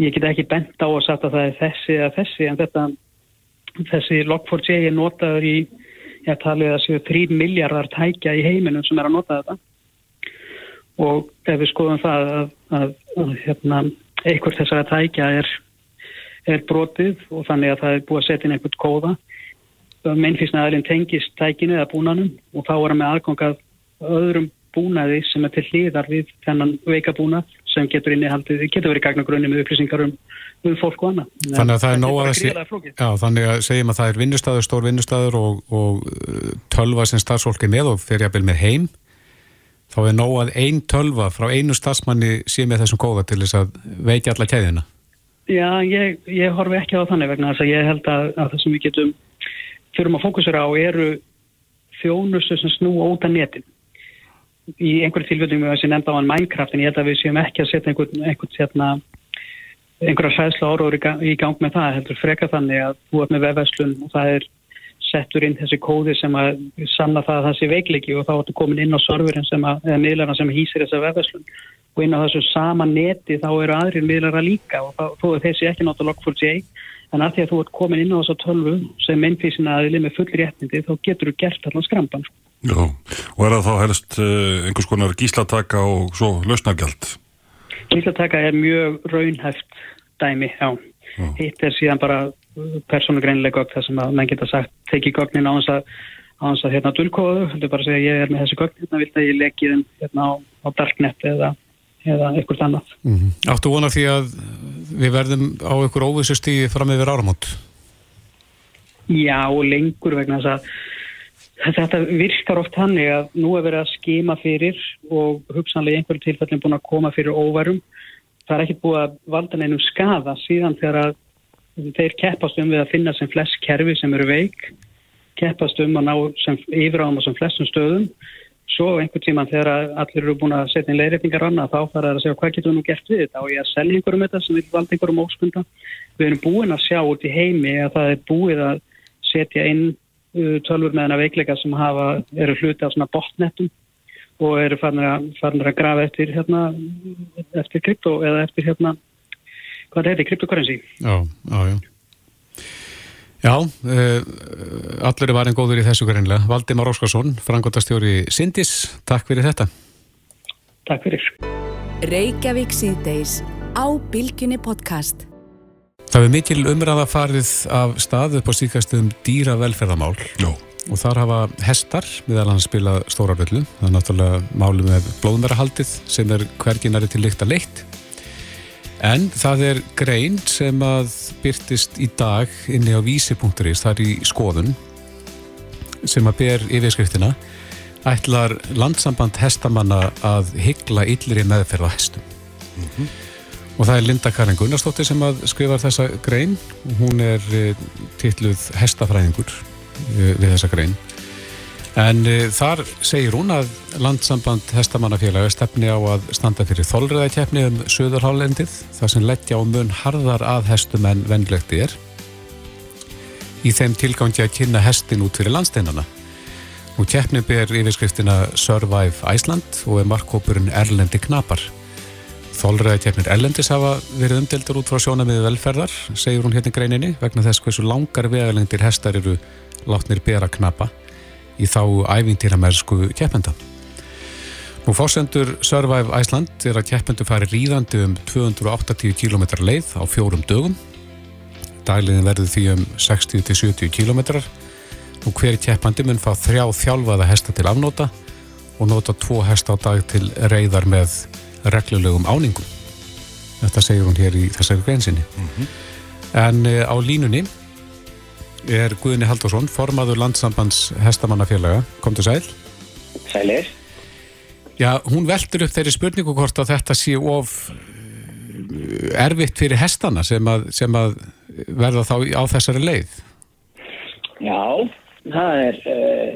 Ég get ekki bent á að setja það þessi eða þessi en þetta þessi Log4j er notaður í ég talið að séu 3 miljardar tækja í heiminum sem er að nota þetta. Og ef við skoðum það að, að, að hérna, einhvert þessara tækja er, er brotið og þannig að það er búið að setja inn einhvert kóða meinfísna aðeins tengist tækinu eða búnanum og þá er það með aðgangað öðrum búnaði sem er til hlýðar við þennan veika búnað sem getur innihaldið, getur verið gagnagrunni með upplýsingar um, um fólk og annað. Þannig að það er nóg að þessi, já, þannig að segjum að það er vinnustæður, stór vinnustæður og, og uh, tölva sem starfsfólk er með og fyrir að byrja með heim, þá er nóg að einn tölva frá einu starfsmanni sé með þessum góða til þess að veikja alla kæðina. Já, ég, ég horfi ekki á þannig vegna þess að ég held að, að það sem við getum þurfum að fókusera á eru þjónustu sem snúa út af netin. Í einhverju tilfellum við sem nefnda á hann Minecraft en ég held að við séum ekki að setja einhvern, einhvern hérna, einhverja sæðsla áróður í gang með það heldur freka þannig að þú ert með vefverslun og það er settur inn þessi kóði sem að sanna það að það sé veikleiki og þá ertu komin inn á serverin sem að, eða miðlarna sem hýsir þessa vefverslun og inn á þessu sama neti þá eru aðrir miðlara líka og þó er þessi ekki náttúrulega Log4j en að því að þú ert komin inn á þessa tölvu sem mennfísina aðili með full réttindi þá getur þú gert allan skrampan Já, og er það þá helst uh, einhvers konar gíslataka og svo lausnargjald? Gíslataka er mjög raunhæft dæmi, já. já. Hitt er síðan bara persónugreinlega gögn þar sem að menn geta sagt tekið gögnin á hans að, á hans að hérna dulkóðu, heldur bara að segja ég er með þessi gögn, hérna vilt að ég leggja þeim hérna á, á darknet eða, eða eitthvað annað. Mm -hmm. Áttu vona því að við verðum á einhver óvissu stíði fram yfir áramót? Já, og lengur vegna þess að Þetta virkar oft hannig að nú er verið að skima fyrir og hugsanlega í einhverju tilfellin búin að koma fyrir óvarum. Það er ekkit búið að valda neinum skada síðan þegar þeir keppast um við að finna sem flest kerfi sem eru veik, keppast um að ná sem yfiráðum á sem flestum stöðum. Svo einhver tíman þegar allir eru búin að setja inn leirreikningar annað þá fara það að segja hvað getur við nú gert við þetta og ég að selja einhverjum þetta sem vil valda einhverjum óskunda. Við erum búin að sjá út í heimi að það er búið að setja inn Uh, tölfur með hana veikleika sem hafa, eru hluti af svona botnettum og eru farnir að, farnir að grafa eftir hérna, eftir krypto eða eftir hérna, hvað er þetta, kryptokurrensi. Já, já, já. Já, uh, allir er varin góður í þessu greinlega. Valdimar Óskarsson, frangotastjóri Sindis, takk fyrir þetta. Takk fyrir. Reykjavík síðdeis á Bilginni podcast. Það er mikil umræða farið af stað upp á síkastum dýra velferðamál. Já. Og þar hafa hestar, meðal hann spila stóra röllu. Það er náttúrulega máli með blóðmærahaldið sem er hverginari til líkt að leitt. En það er grein sem að byrtist í dag inni á vísi.is, það er í skoðun, sem að ber yfirskriftina ætlar landsamband hestamanna að hyggla yllir í meðferð á hestum. Og það er Linda Karin Gunnarsdóttir sem að skrifa þessa grein. Hún er uh, titluð hestafræðingur uh, við þessa grein. En uh, þar segir hún að landsamband hestamannafélag stefni á að standa fyrir þólriðakeppni um söðurhálendið þar sem leggja á mun harðar að hestum en venlegt er í þeim tilgangi að kynna hestin út fyrir landsteinana. Nú keppni ber yfirskriftina Survive Iceland og er markkópurinn Erlendi Knapar. Þólræðakeppnir Erlendis hafa verið umdeldur út frá sjónamiði velferðar, segir hún hérna greininni, vegna þess hversu langar vegalengdir hestar eru látnir bera knapa í þá ævintýramersku keppenda. Nú fórsendur Survive Iceland er að keppendur fari ríðandi um 280 km leið á fjórum dögum. Dagliðin verður því um 60-70 km og hver keppandi mun fá þrjá þjálfaða hesta til afnóta og nota tvo hesta á dag til reyðar með reglulegum áningum. Þetta segir hún hér í þessari greinsinni. En uh, á línunni er Guðni Haldursson, formaður landsambands hestamannafélaga. Komdu sæl. Sælir. Já, hún veldur upp þeirri spurningu hvort að þetta sé of eh, erfitt fyrir hestana sem að, sem að verða þá á þessari leið. Já, það er uh,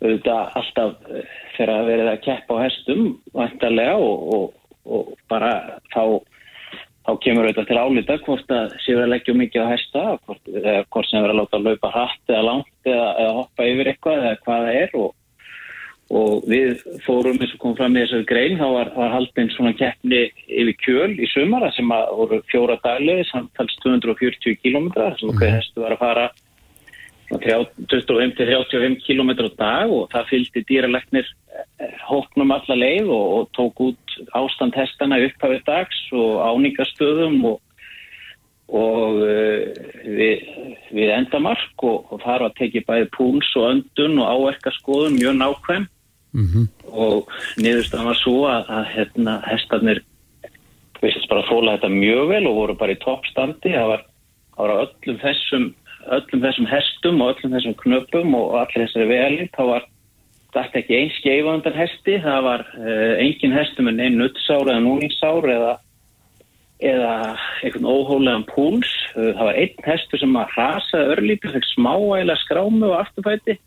auðvitað alltaf uh, þegar að verið að keppa á hestum vantarlega og, og, og bara þá, þá kemur auðvitað til álita hvort að séu að leggja mikið á hesta hvort, eða hvort sem verið að láta að laupa hratt eða langt eða, eða hoppa yfir eitthvað eða hvað það er. Og, og við fórum eins og kom fram í þessari grein þá var, var haldinn svona keppni yfir kjöl í sumara sem að voru fjóra daglega samtals 240 km sem okkur hestu var að fara 25-35 km á dag og það fylgdi dýralegnir hóknum alla leið og, og tók út ástand hestana upphafið dags og áningastöðum og, og uh, við, við endamark og, og þar var tekið bæði púls og öndun og áverkaskoðun mjög nákvæm Mm -hmm. og niðurstaðan var svo að, að hérna, hestarnir vissist bara fóla þetta mjög vel og voru bara í toppstandi það var, það var öllum þessum öllum þessum hestum og öllum þessum knöpum og allir þessari veli þá var þetta ekki einn skeifa undan hesti. Það var uh, engin hestum en einn nuttsár eða núningssár eða, eða einhvern óhólegan púls. Uh, það var einn hestur sem að rasaði örlítið þegar smáæla skrámu og afturfæti.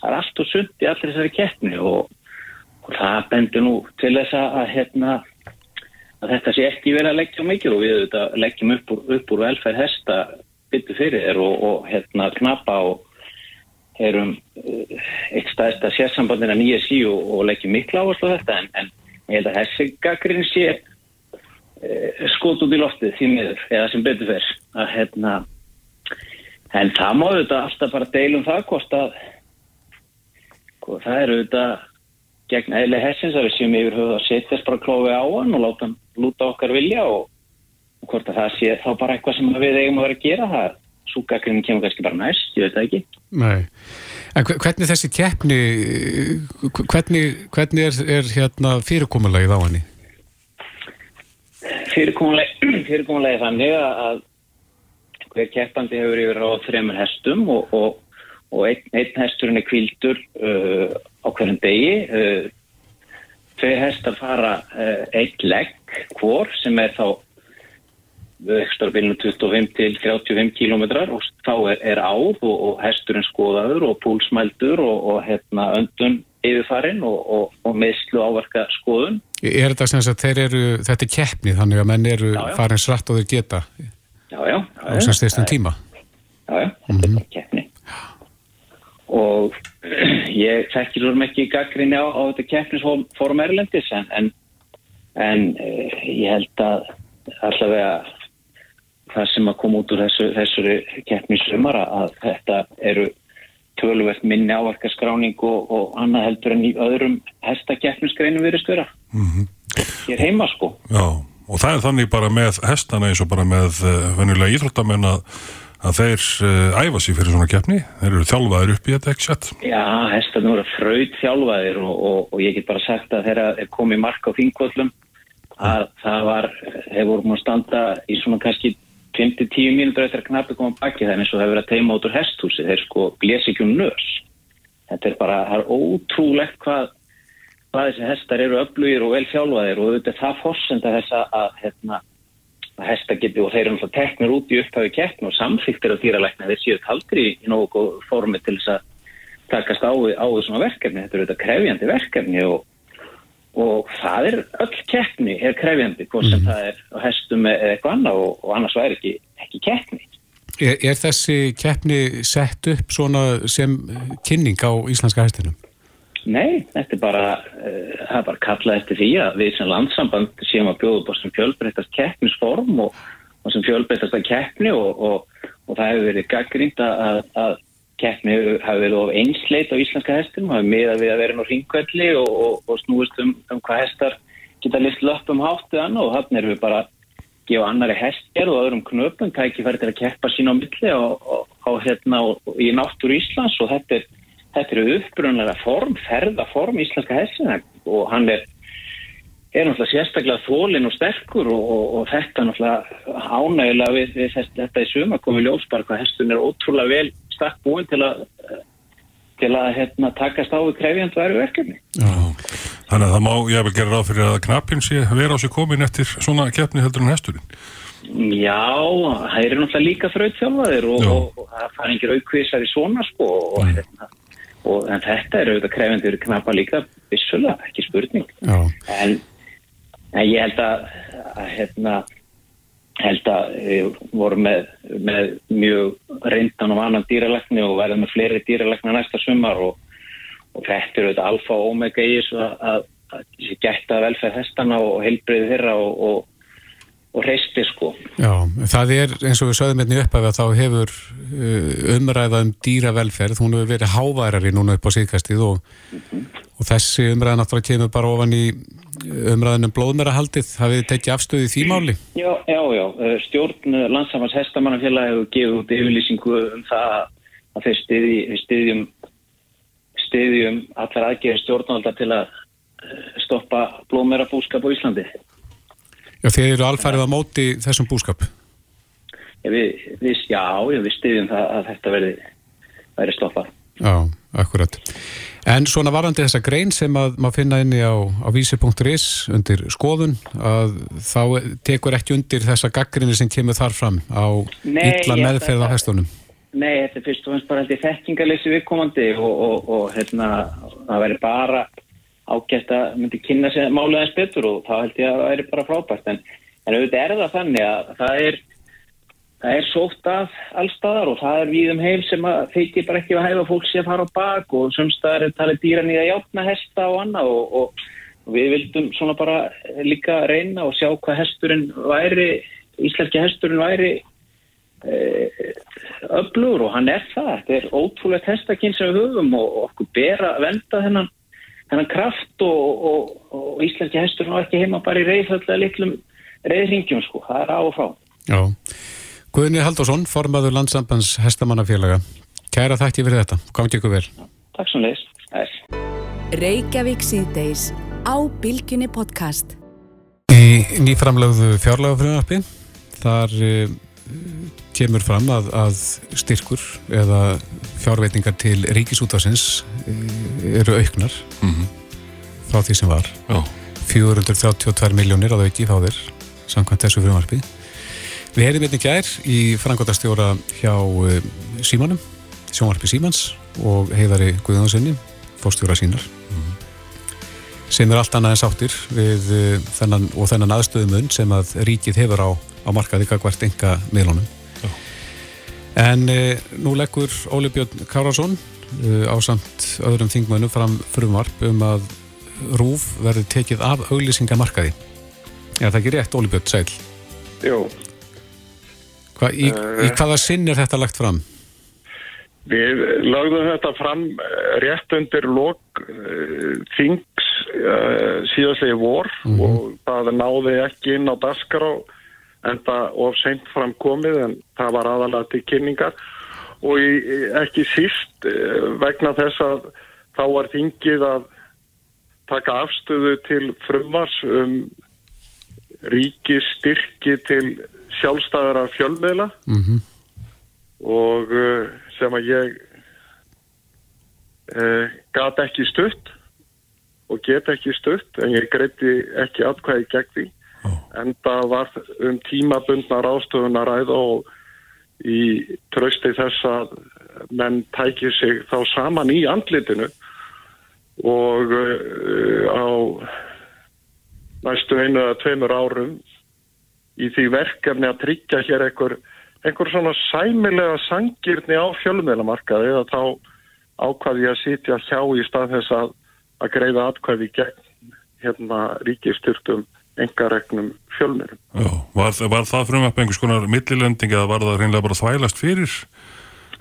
Það er allt og sund í allir þessari keppni og, og það bendur nú til þess að, hérna, að þetta sé ekki verið að leggja mikið og við leggjum upp úr, upp úr velferð hesta byttu fyrir og, og hérna knapa og erum uh, eitt staðist að sérsambandina nýja sí og, og leggjum miklu áherslu á þetta en, en ég held að þessi gaggrinn sé uh, skot út í loftið því miður eða sem betur fyrr að hérna en það má auðvitað alltaf bara deilum það hvort að og það er auðvitað gegn eðli hessins að við séum yfir höfuð að setjast bara klófi á hann og láta hann lúta okkar vilja og, og hvort að það sé þá bara eitthvað sem við eigum að vera að gera það súkakrinn kemur kannski bara næst, ég veit það ekki Nei, en hvernig þessi keppni hvernig, hvernig er, er hérna fyrirkomulagið á henni? Fyrirkomulagið fyrirkomulagi þannig að hver keppandi hefur yfir á þremur hestum og, og og einn, einn hesturinn er kvildur uh, á hverjum degi uh, tvei hestar fara uh, einn legg hvor sem er þá ekstra-bilinu 25 til 35 kilometrar og þá er, er áð og, og hesturinn skoðaður og púlsmældur og, og hérna öndun yfirfarin og, og meðslu áverka skoðun. Er þetta sem að þeir eru, þetta er keppni þannig að menn eru Já, já. farin srætt og þeir geta Já, já, á sem styrstum tíma. Já, já, þetta er bara keppni. Og ég þekkir svo mikið gaggrinni á, á þetta keppnisform Erlendis en, en, en eh, ég held að allavega það sem að koma út úr þessu, þessu keppnisumara að þetta eru töluvert minni áverkarskráning og, og annað heldur en í öðrum hestakeppnisgreinum verið störa mm -hmm. hér heima sko. Já, og það er þannig bara með hestana eins og bara með uh, venjulega íþróttamenn að að þeir uh, æfa sér fyrir svona keppni. Þeir eru þjálfaðir upp í þetta ekki sett Já, hestarnir voru fröyd þjálfaðir og, og, og ég get bara sagt að þeirra komið mark á þingvöldlum að það var, þeir voru múin að standa í svona kannski 5-10 mínútur eftir að knappi koma baki það eins og það hefur verið að teima út úr hesthúsi þeir sko blés ekki um nös. Þetta er bara, það er ótrúlegt hvað, hvað þessi hestar eru öflugir og vel fjálfaðir og þetta er það fórsenda þess að hérna, að hesta geti og þeir eru náttúrulega teknir út í upphafi keppn og samþýttir á dýralækna þeir séu taldri í nógu formi til þess að takast á á svona verkefni. Þetta eru þetta krefjandi verkefni og og það er öll keppni er krefjandi, hvort sem mm. það er á hestum eða eitthvað annað og, og annars væri ekki, ekki keppni. Er, er þessi keppni sett upp svona sem kynning á íslenska hestinum? Nei, þetta er bara uh, það er bara kallað eftir því að við sem landsamband séum að bjóða bort sem fjölbreytast keppnisform og, og sem fjölbreytast að keppni og, og það hefur verið gaggrínt að, að keppni hafi verið of einsleit á íslenska hestum, hafi miða við að vera nú ringkvelli og, og, og snúist um, um hvað hestar geta listið upp um háttu og þannig erum við bara að gefa annari hestjar og öðrum knöpum tækifæri til að keppa sín á milli og, og hérna í náttúru Íslands. Og þetta er, þetta er uppbrunlega form, ferðaform íslenska hestina og hann er er náttúrulega sérstaklega þólinn og sterkur og, og, og þetta náttúrulega ánægilega við, við þetta í suma komið ljósbar hvað hestun er ótrúlega vel stakk búin til að til að hérna, takast á við krefjand væri verkefni. Þannig að það má ég vil gera ráð fyrir að knappin sé vera á sig komin eftir svona keppni heldur en hesturinn. Já, það er náttúrulega líka fröð þjálfaðir og, og, og það fær engir aukvísar í svona sko og, hérna, en þetta er auðvitað krefjandi fyrir knappa líka vissulega, ekki spurning. En, en ég held að, að hérna held að við vorum með, með mjög reyndan og annan dýralegni og verðum með fleiri dýralegna næsta sumar og, og þetta eru alfa og omega í þessu að, að, að geta velferð hestana og heilbreyði þeirra og, og, og reisti sko. Já, það er eins og við sögum hérna upp að þá hefur uh, umræðað um dýravelferð, hún hefur verið háværari núna upp á síðkastið og mm -hmm. þessi umræða náttúrulega kemur bara ofan í umræðinum blóðmerahaldið, hafið þið tekið afstöðið því máli? Já, já, já. Eh, stjórn landsamans hestamannafélag hefur gefið út yfirlýsingu um það að þeir stiði, stiðjum, stiðjum allar aðgerið stjórnvalda til að stoppa blóðmerabúskap á Íslandi. Já, þeir eru alfærið á móti þessum búskap? Já, við, við, já, við stiðjum það að þetta verði, verði stoppað. Já, akkurat. En svona varandi þessa grein sem að maður finna inni á, á vísi.is undir skoðun að þá tekur ekki undir þessa gaggrinni sem kemur þar fram á Nei, illa meðferð á hestunum. Nei, þetta er fyrst og fyrst bara held ég þekkingalessi viðkomandi og, og, og hérna, það væri bara ágætt að myndi kynna sér málega eins betur og þá held ég að það væri bara frábært. En, en auðvitað er það þannig að það er það er sótt af allstaðar og það er við um heil sem að feikir bara ekki að hæfa fólk sem fara á bak og semstaðar er talið dýran í að játna hesta og annað og, og, og við vildum svona bara líka reyna og sjá hvað hesturinn væri, íslenski hesturinn væri e, öflur og hann er það, þetta er ótrúlegt hestakinn sem við höfum og okkur ber að venda þennan, þennan kraft og íslenski hesturinn var ekki heima bara í reyðhölda litlum reyðringjum sko, það er á og frá. Já. Guðni Haldursson, formadur landsambands Hestamannafélaga. Kæra þakki fyrir þetta. Komið ykkur vel. Takk svo leiðis. Reykjavík síðdeis á Bilginni podcast. Í nýframlögðu fjárlagafröðarpi þar uh, kemur fram að, að styrkur eða fjárveitingar til ríkisútvarsins uh, eru auknar mm -hmm. frá því sem var. Já. 432 miljónir á þau ekki fá þér samkvæmt þessu fröðarpi. Við heyrðum einnig gær í frangotastjóra hjá uh, Símanum, sjónvarpi Símans og heiðari Guðjónssoni, fórstjóra sínar mm -hmm. sem er allt annað en sáttir við uh, þennan og þennan aðstöðumun sem að ríkið hefur á, á markaði hvert enga miðlunum. En uh, nú leggur Óli Björn Kárasson uh, á samt öðrum þingmönu fram frumvarp um að rúf verður tekið af auglýsingamarkaði. Er það ekki rétt, Óli Björn Sæl? Jú. Hva, í, í hvaða sinn er þetta lagt fram? Við lagðum þetta fram rétt undir lok uh, þings uh, síðastlega vor mm -hmm. og það náði ekki inn á daskar á en það of seint framkomið en það var aðalega til kynningar. Og í, ekki síst uh, vegna þess að þá var þingið að taka afstöðu til frumvars um ríkistyrki til sjálfstæðara fjölmiðla. Mm -hmm. og uh, sem að ég uh, gat ekki stutt og get ekki stutt en ég greiti ekki atkvæði gegn því en það var um tímabundnar ástöðun að ræða og í trösti þess að menn tækir sig þá saman í andlitinu og uh, á næstu einu eða tveimur árum í því verkefni að tryggja hér einhver, einhver svona sæmilega sangirni á fjölumelamarkaði eða þá ákvaði að sitja hjá í stað þess að, að greiða atkvæði gegn hérna ríkistyrtum engaregnum fjölmjölum. Var, var það frumvarp einhvers konar millilending eða var það reynilega bara þvælast fyrir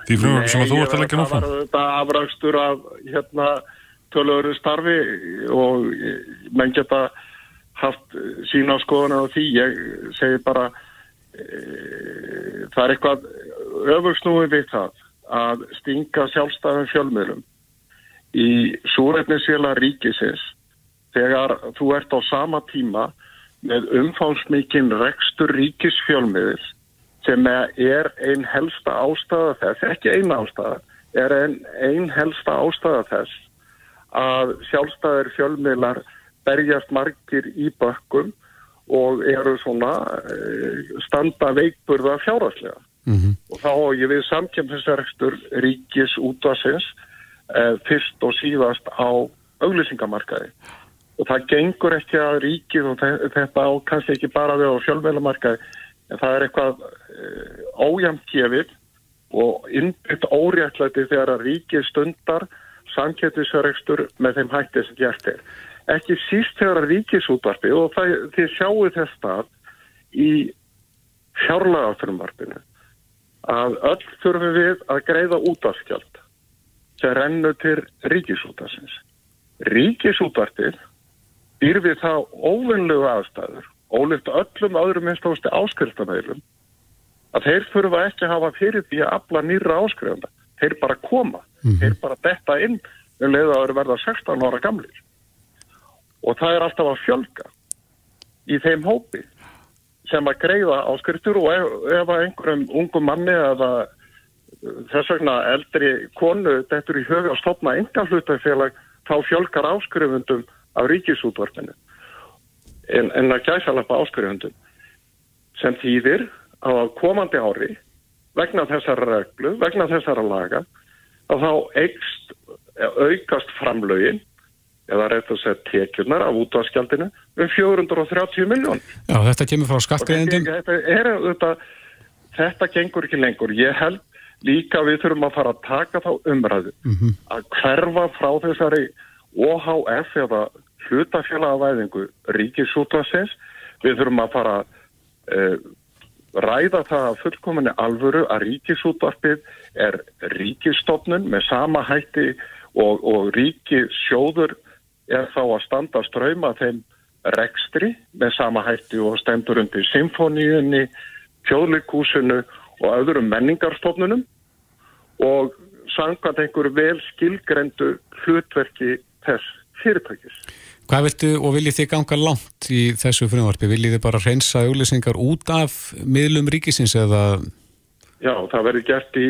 því frumvarp sem að þú vart að leggja náttúrulega? Nei, það var afragstur af hérna tölöru starfi og menn geta haft sína skoðunar á því. Ég segi bara e, það er eitthvað öfugsnúið við það að stinga sjálfstæðum fjölmiðlum í súrætnisvila ríkisins þegar þú ert á sama tíma með umfánsmikinn rekstur ríkisfjölmiðil sem er einn helsta ástæða þess, ekki einn ástæða, er einn ein helsta ástæða þess að sjálfstæðir fjölmiðlar berjast margir í bökkum og eru svona eh, standa veikburða fjárháslega. Mm -hmm. Og þá ég við samkjömsinsverkstur ríkis útvarsins eh, fyrst og síðast á auglýsingamarkaði. Og það gengur ekki að ríkið og þetta á kannski ekki bara við á fjölmjölamarkaði en það er eitthvað eh, ójamtjefið og innbyggt óréttlæti þegar að ríkið stundar samkjömsinsverkstur með þeim hætti sem gert er ekki síst þegar að ríkisútvarpi og það, þið sjáu þess stað í fjárlagafrumvarpinu að öll þurfum við að greiða útvarskjald sem rennu til ríkisútvarsins. Ríkisútvarpið býr við það óvinnlegu aðstæður, ólift öllum öðrum einstóðusti áskriftamæðlum að þeir þurfa ekki að hafa fyrir því að afla nýra áskrifanda. Þeir bara koma, mm -hmm. þeir bara detta inn um með leiðaður verða 16 ára gamlir og það er alltaf að fjölga í þeim hópi sem að greiða áskriftur og ef, ef einhverjum ungum manni eða þess vegna eldri konu þetta er í höfu að stopna enga hlutafélag þá fjölgar áskrifundum af ríkisútvarpinu en, en að gæsa lappa áskrifundum sem þýðir að á komandi ári vegna þessara reglu, vegna þessara laga að þá eikst aukast framlögin eða rétt að segja tekjurnar af útvaskjaldinu um 430 miljón. Já, þetta kemur frá skattgreðindum. Þetta, þetta, þetta gengur ekki lengur. Ég held líka við þurfum að fara að taka þá umræðu mm -hmm. að hverfa frá þessari OHF eða hlutafélagavæðingu ríkisútvarsins. Við þurfum að fara að uh, ræða það að fullkominni alvöru að ríkisútvarpið er ríkistofnun með sama hætti og, og ríkisjóður er þá að standa ströyma þeim rekstri með sama hætti og stendur undir symfóníunni, fjóðleikúsinu og öðrum menningarstofnunum og sangað einhver vel skilgrendu hlutverki þess fyrirtækis. Hvað viltu og viljið þið ganga langt í þessu frumvarpi? Viljið þið bara reynsa auðlýsingar út af miðlum ríkisins eða? Já, það verður gert í,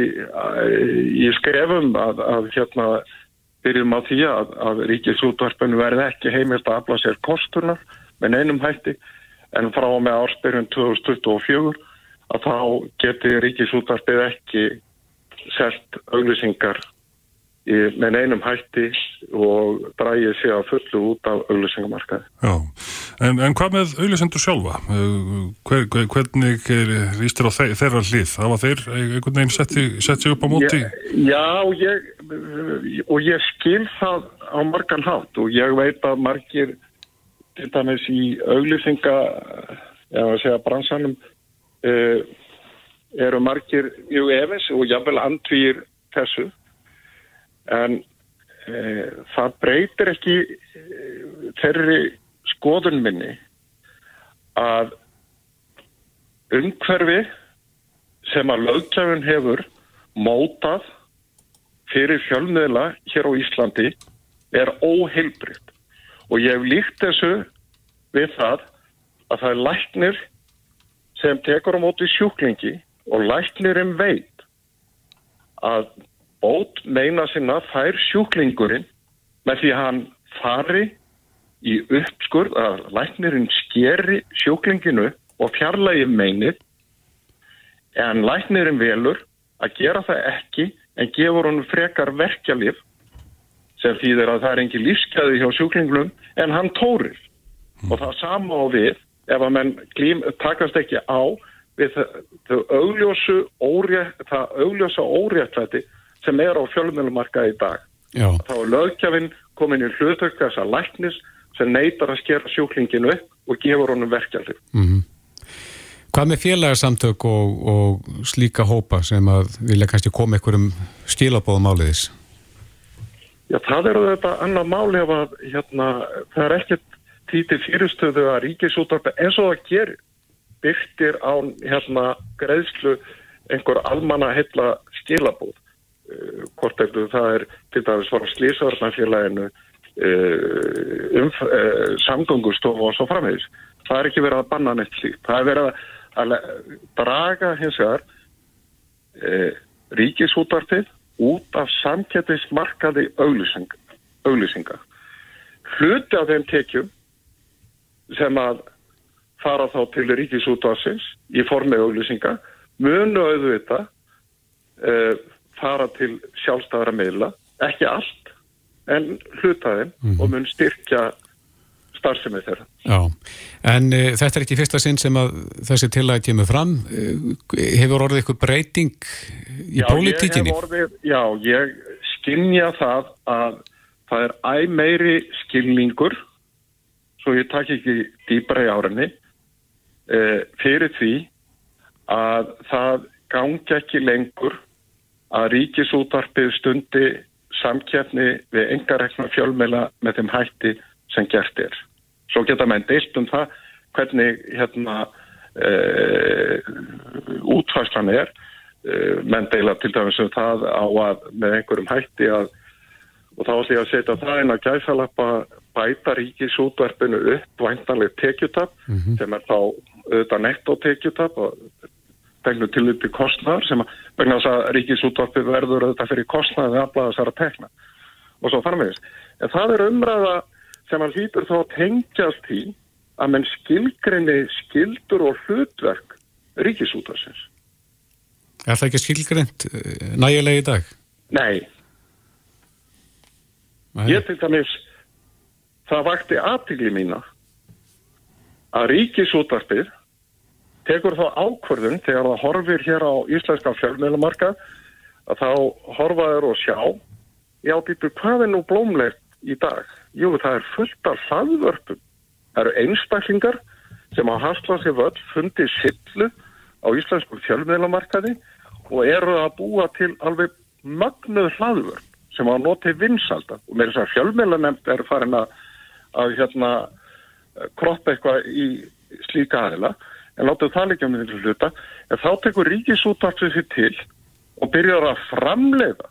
í skrefum að, að hérna byrjum á því að, að ríkisútvarpinu verði ekki heimilt að afla sér kostunar með neinum hætti en frá með ársbyrjun 2024 að þá geti ríkisútvarpið ekki selt auglýsingar með einum hætti og drægið sig að fullu út af auðlýsingamarkaði. Já, en, en hvað með auðlýsendur sjálfa? Hver, hver, hvernig rýst þér á þeir, þeirra hlið? Það var þeir einhvern veginn sett sig upp á móti? Ég, já, ég, og ég skil það á margan hátt og ég veit að margir til dæmis í auðlýsinga, var að segja bransanum, uh, eru margir mjög efins og jáfnvel andvýr þessu en e, það breytir ekki e, þeirri skoðun minni að umhverfi sem að lögkjafun hefur mótað fyrir fjölmiðla hér á Íslandi er óheilbritt og ég hef líkt þessu við það að það er læknir sem tekur á móti sjúklingi og læknirinn veit að bót meina sinna fær sjúklingurinn með því að hann fari í uppskurð að læknirinn skeri sjúklinginu og fjarlægi meinið en læknirinn velur að gera það ekki en gefur hann frekar verkjalið sem þýðir að það er engi lífskeiði hjá sjúklinglum en hann tórir mm. og það sama á við ef að menn glím, takast ekki á við þau augljósu órétt, það augljósa óréttvæti sem er á fjölmjölumarka í dag. Já. Þá er löggjafinn komin í hlutverk þess að læknis sem neytar að skera sjúklinginu upp og gefur honum verkjaldir. Mm -hmm. Hvað með félagsamtök og, og slíka hópa sem að vilja kannski koma einhverjum stílabóðum áliðis? Já, það eru þetta annar máli ef að hérna, það er ekkert títið fyrirstöðu að ríkisúttarpi eins og það gerir byrktir á hérna, greiðslu einhver almanna heilla skilabóð. Eh, hvort eftir það er til dæmis frá slísvarnafélaginu eh, um, eh, samgöngustofu og svo framhengis. Það er ekki verið að banna neitt slíkt. Það er verið að draga hins vegar ríkisútvartið út af samkettismarkaði auglýsinga. auglýsinga. Hluti af þeim tekjum sem að fara þá til ríkisútvarsins í formi auglýsinga munu auðvita fara til sjálfstæðara meila, ekki allt en hlutaðin mm -hmm. og mun styrkja starfsemið þeirra. Já, en uh, þetta er ekki fyrsta sinn sem að þessi tilagi kemur fram. Uh, hefur orðið eitthvað breyting í já, pólitíkinni? Ég orðið, já, ég skinnja það að það er æg meiri skilningur, svo ég takk ekki dýbra í árinni, uh, fyrir því að það gangi ekki lengur að ríkisútvarpið stundi samkjæfni við engarekna fjölmela með þeim hætti sem gert er. Svo geta menn deilt um það hvernig hérna e, útfæslan er e, menn deila til dæmis um það á að með einhverjum hætti að og þá ætlum ég að setja það inn að gæðsalappa bæta ríkisútvarpinu upp væntanlega tekjutap mm -hmm. sem er þá auðvitað netto tekjutap og tegnu til upp í kostnar sem að vegna þess að ríkisútvarpi verður þetta fyrir kostnaði að aflaða þessara tegna og svo framvegis. En það er umræða sem hann hýtur þá tengjast í að menn skilgrinni skildur og hlutverk ríkisútvarsins. Er það ekki skilgrind eh, nægilega í dag? Nei. Nei. Ég til dæmis það vakti aðtili mína að ríkisútvarpið tekur þá ákvörðun þegar það horfir hér á íslenska fjölmiðlumarka að þá horfaður og sjá já, býtu, hvað er nú blómlegt í dag? Jú, það er fullt af hlaðvörpum. Það eru einstaklingar sem á Hastlasi völd fundið sillu á íslensku fjölmiðlumarkaði og eru að búa til alveg magnuð hlaðvörp sem á notið vinsalda og með þess að fjölmiðlunemnd er farin að, að hérna, kroppa eitthvað í slíka aðila en láta það líka með þessu hluta. En þá tekur ríkisútvartið sér til og byrjar að framleiða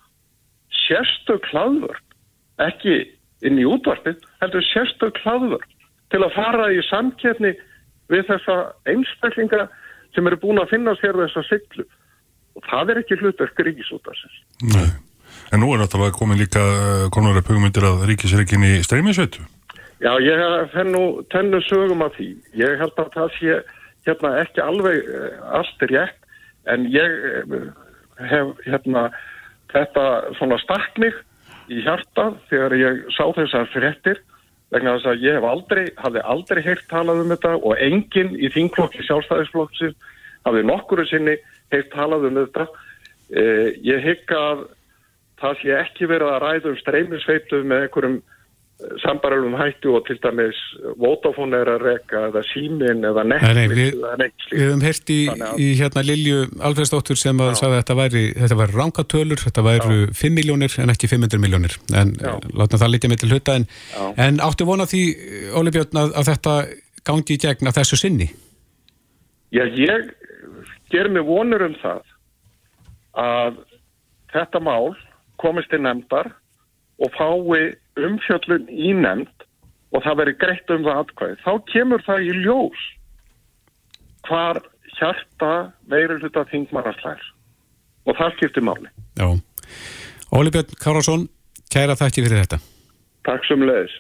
sérstök hlaðvörp ekki inn í útvarpið heldur sérstök hlaðvörp til að fara í samkjörni við þessa einstaklinga sem eru búin að finna sér þessa siglu. Og það er ekki hlutverk ríkisútvarsins Nei, en nú er náttúrulega komin líka eh, konar að pugmyndir að ríkisreikin í streymisveitu. Já, ég fenn nú tennu sögum af því. Ég held að það sé hérna ekki alveg eh, allt rétt en ég eh, hef hérna þetta svona stakning í hjarta þegar ég sá þessar fréttir vegna þess að ég hef aldrei, hafði aldrei heyrt talað um þetta og enginn í þingklokki sjálfstæðisflokksins hafði nokkuru sinni heyrt talað um þetta. Eh, ég hygg að það sé ekki verið að ræða um streymisveitu með einhverjum sambaralum hættu og til dæmis Vodafone er að reka eða símin eða Nei, nei, Netflix við, höfum heyrt í, í hérna Lilju Alfredsdóttur sem að sagði að þetta væri, þetta væri rángatölur, þetta væri 5 miljónir en ekki 500 miljónir en Já. látum það litja með til hluta en, Já. en áttu vona því, Óli Björn, að, að þetta gangi í gegn að þessu sinni? Já, ég ger mig vonur um það að þetta mál komist til nefndar og fái umfjöllun í nefnd og það veri greitt um það atkvæði. Þá kemur það í ljós hvar hjarta veirur hluta þingmannarslær og það skiptir máli. Já. Óli Björn Kárásson, kæra þakki fyrir þetta. Takk sem leiðis.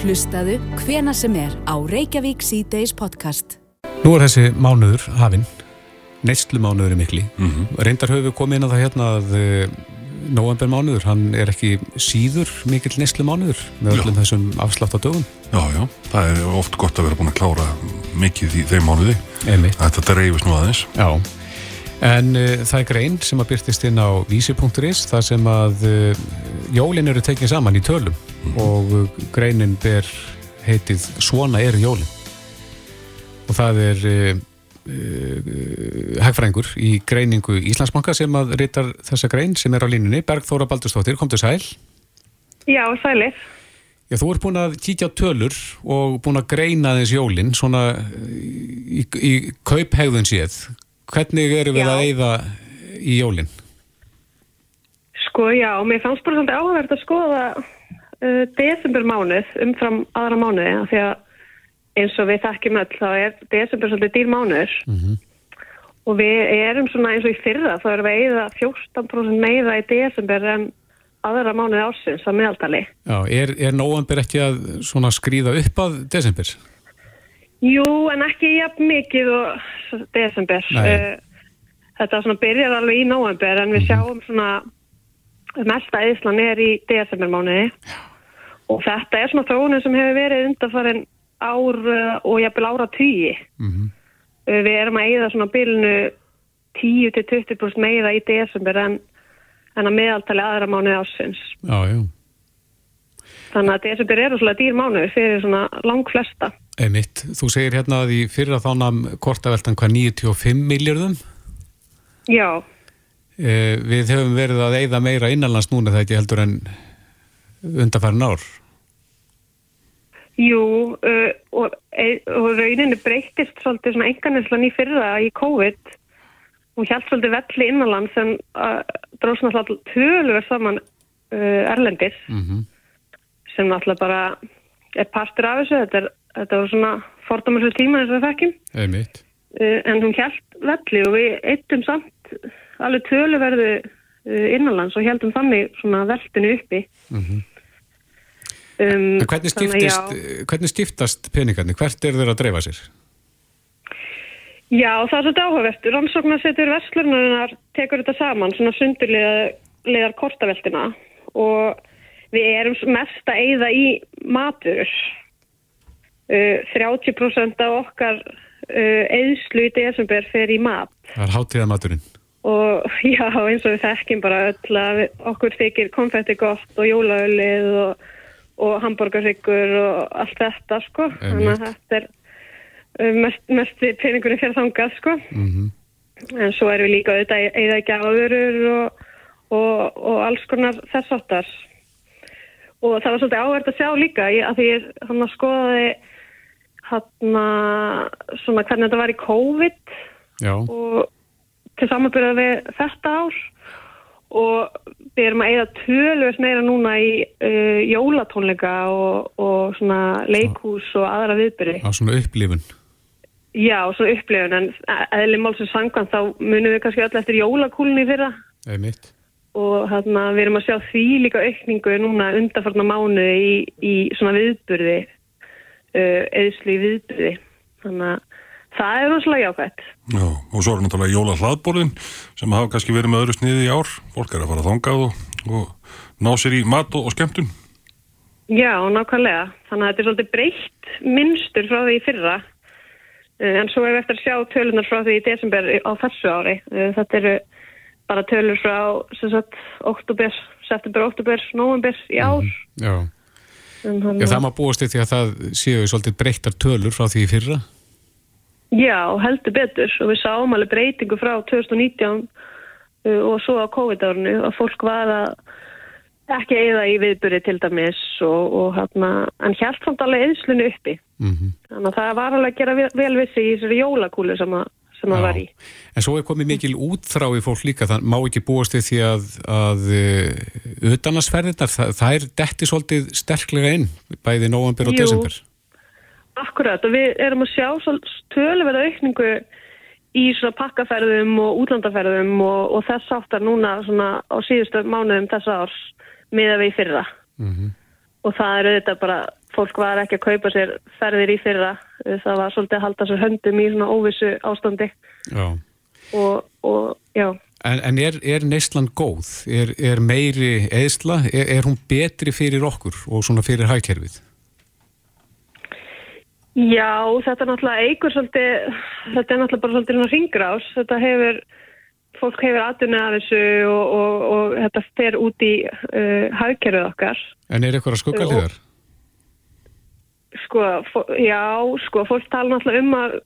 Hlustaðu hvena sem er á Reykjavík C-Days podcast. Nú er þessi mánuður hafinn, neyslu mánuður er mikli. Reyndar höfum við komið inn á það hérna að november mánuður, hann er ekki síður mikill neyslu mánuður með Já. öllum þessum afslátt á dögum. Já, já, það er oft gott að vera búin að klára mikið í þeim mánuði. Þetta dreifist nú aðeins. Já, en uh, það er grein sem að byrtist inn á vísi.is þar sem að uh, jólin eru tekið saman í tölum og uh, greinin ber heitið Svona eru jólin og það er uh, uh, hagfrængur í greiningu Íslandsbanka sem að reytar þessa grein sem er á línunni Bergþóra Baldurstóttir, kom til sæl Já, sælir. Já, þú ert búin að kíkja tölur og búin að greina þess jólin svona í, í kauphegðun séð. Hvernig eru við Já. að eyða í jólin? Sko, já, mér fannst bara svolítið áhverð að skoða uh, desember mánuð umfram aðra mánuði því að eins og við þekkjum öll þá er desember svolítið dýr mánuður og við erum svona eins og í fyrra þá erum við að eyða 14% meira í desember en aðra mánuði ársins að meðaltali. Já, er, er nóvember ekki að svona skrýða upp að desember? Jú, en ekki jafn mikið og desember. Nei. Uh, þetta svona byrjar alveg í november en við sjáum svona mesta eðslan er í desembermánuði og þetta er svona þróunin sem hefur verið undanfarin ár uh, og jafnvel ára tugi. Mhm. Uh, við erum að eyða svona bylnu 10-20% meira í desember en, en að meðaltali aðra mánuði ásins. Já, já. Þannig að desember eru svona dýr mánuði fyrir svona lang flesta. Einmitt. Þú segir hérna að í fyrra þánam kortaveltan hvað 95 miljardum. Já. Eh, við höfum verið að eyða meira innanlands núna það ekki heldur en undanfærin ár. Jú, uh, og, e- og rauninni breytist svolítið svona enganislan í fyrra í COVID. Og hjælt svolítið velli innanlands en uh, dróðs náttúrulega tölur saman uh, erlendis. Mm sem náttúrulega bara er partur af þessu, þetta, er, þetta var svona fordómarslu tíma eins og við þekkjum. Einmitt. uh, en hún hjælt velli og við eittum samt alveg töluverðu uh, innanlands og heldum þannig svona veltinu uppi. Mhm. Um, hvernig skiptist, hvernig skiptast peningarnir? Hvert eru þeir að dreifa sér? Já, það er svolítið áhugavert. Rannsóknarsetur Vestlurunarinnar tekur þetta saman, svona sundurliðar kortaveltina og við erum mest að eyða í matur. Uh, 30% af okkar uh, eyðslu í desember fer í mat Það er hátíðamaturinn. og já, eins og við þekkjum bara öll að okkur þykir konfetti gott og jólaölið og, og hambúrgarryggur og allt þetta, sko. Þannig að þetta er uh, mest, mest peningurinn fyrir þangað, sko. Mm En svo erum við líka auðvitað að eða gjafurur og, og, og alls konar þess áttar. Og það var svolítið áverð að sjá líka í- að því ég hann að skoðaði hann svona hvernig þetta var í COVID Já. og til samanbyrða við þetta ár og við erum að eða tölvist meira núna í uh, jólatónleika og, og svona leikhús og aðra viðbyrði. Á svona upplifun. Já, svona upplifun en eðli málsins sangkvæmt þá munum við kannski öll eftir jólakúlunni fyrra Einmitt. og hérna við erum að sjá því líka aukningu núna undarfarna mánuði í, í svona viðburði uh, eðslu í viðburði þannig að það er rosalega jákvæmt Já, og svo er náttúrulega jóla hlaðborðin sem hafa kannski verið með öðru sniði í ár. Fólk er að fara þangað og, og ná sér í mat og, og skemmtun. Já, nákvæmlega. Þannig að þetta er svolítið breytt minnstur frá því í fyrra. Eh, En svo hefur eftir að sjá tölunar frá því í desember á þessu ári. Eh, Þetta eru bara tölur frá sem sagt, oktober, september, oktober, november í ár. Já. Um, Já, það má búast við því að það séu svolítið breyttar tölur frá því í fyrra. Já, heldur betur og við sáum alveg breytingu frá 2019 uh, og svo á COVID-árinu að fólk var að ekki eigða í viðbyrði til dæmis og, og hérna, en hjælt samt alveg eðslunu uppi. Mm Þannig að það var alveg að gera vel- vel vissi í þessari jólakúlu sem, að, sem að var í. En svo er komið mikil útþrá í fólk líka, það má ekki búast við því að, að uh, utanasferðirnar, það, það er detti svolítið sterklega inn, bæði november og Jú. Akkurat og við erum að sjá töluverða aukningu í svona pakkaferðum og útlandaferðum og, og þess áttar núna svona á síðustu mánuðum þess árs miða við í fyrra. Mhm. Og það er auðvitað bara, fólk var ekki að kaupa sér ferðir í fyrra. Það var svolítið að halda sér höndum í svona óvissu ástandi Já. og, og já. En, en er, er Neistland góð? Er, er meiri eðsla? Er, er hún betri fyrir okkur og svona fyrir hagkerfið? Já, þetta er náttúrulega eigur svolítið, þetta er náttúrulega bara svolítið ringrás. Þetta hefur, fólk hefur aðunni af þessu og, og, og þetta fer út í uh, hagkerfið okkar. En er eitthvað skuggalíðar? Sko, já, sko, fólk tala náttúrulega um að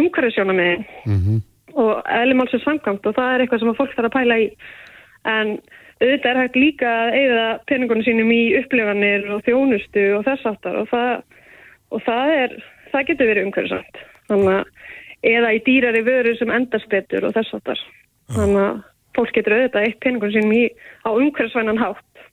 umhverfisjóna með Mm -hmm. og eðlumálsins samkvæmt og það er eitthvað sem fólk þarf að pæla í. En auðvitað er hægt líka að eigða peningunum sínum í upplifanir og þjónustu og þess aftar og það, og það er, það getur verið umhverfisamt. Þannig að, eða í dýrari vöru sem endast betur og þess aftar. Þannig að fólk getur auðvitað eitt peningunum sínum í, á umhverfisvænan hátt.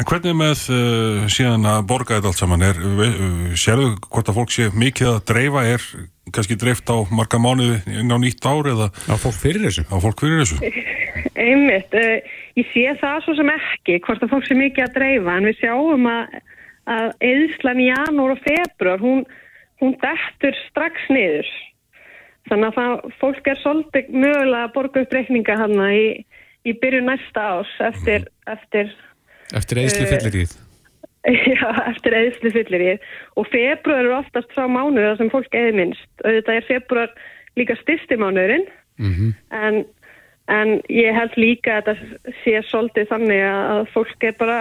En hvernig með uh, síðan að borga þetta allt saman er, uh, sérðu hvort að fólk sé mikið að dreifa er kannski dreift á marga mánuði inn á nýtt ár eða á fólk fyrir þessu? Á fólk fyrir þessu. Einmitt, uh, ég sé það svo sem ekki, hvort að fólk sé mikið að dreifa, en við sjáum að, að eðslan í janúar og februar, hún, hún dettur strax niður. Þannig að það, fólk er svolítið mögulega að borga upp reikninga hann í, í byrju næsta ás eftir, eftir Eftir eðsli Eh, fylliríð? Já, eftir eðslu fyllir ég. Og februar eru oftast frá mánuða sem fólk eði minnst. Auðvitað er februar líka styrsti mánuðurinn, Mm -hmm. en, en ég held líka að þetta sé svolítið þannig að fólk er bara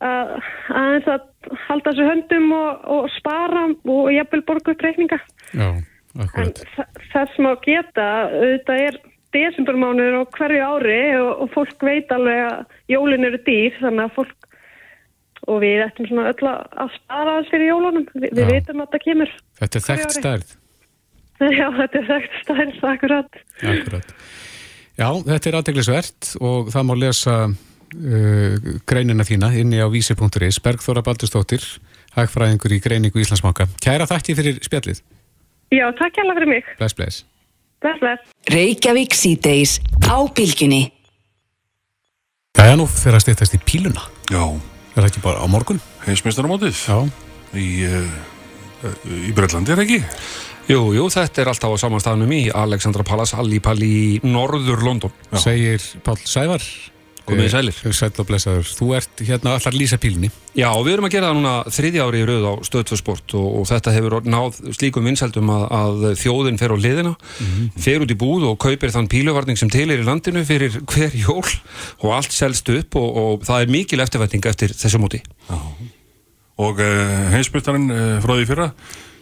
að, aðeins að halda þessu höndum og, og spara og jafnvel borga upp reikninga. Já, En akkurat. þa- þess má geta, auðvitað er desembermánuður á hverju ári og, og fólk veit alveg að jólin eru dýr, þannig að fólk og við ættum svona öll að spara þess fyrir jólunum. Vi, við veitum að það kemur. Þetta er þekkt stærð. Já, þetta er þekkt stærn, akkurat. Akkurat. Já, þetta er aðteglisvert og það má lesa uh, greinina þína inni á vísi.is. Bergþóra Baldurstóttir, hagfræðingur í greiningu Íslandsmáka. Kæra þætti fyrir spjallið. Já, takk hjá fyrir mig. Bless, bless. Bless, bless. Reykjavík síðdeis á bylginni. Það er nú fyrir að stýttast í píluna. Já. Er það ekki bara á morgun? Heimsmeistaramótið. Já. Í, uh, í Breitlandi er ekki? Jú, jú, þetta er alltaf á samanstafnum í Alexandra Palace, Allipalli í norður London. Segir Pál Sævar. Komið þið sælir. Eh, Sæll og blessaður. Þú ert hérna allar lýsa pílunni. Já, við erum að gera það núna þriðja ári í rauð á stöðtvösport og, og þetta hefur náð slíkum vinsældum að, að þjóðin fer á liðina, fer út í búð og kaupir þann píluvarning sem til er í landinu fyrir hver jól og allt selst upp og, og það er mikil eftirvætting eftir þessu móti. Og uh, heimsmeistarin uh, frá því fyrra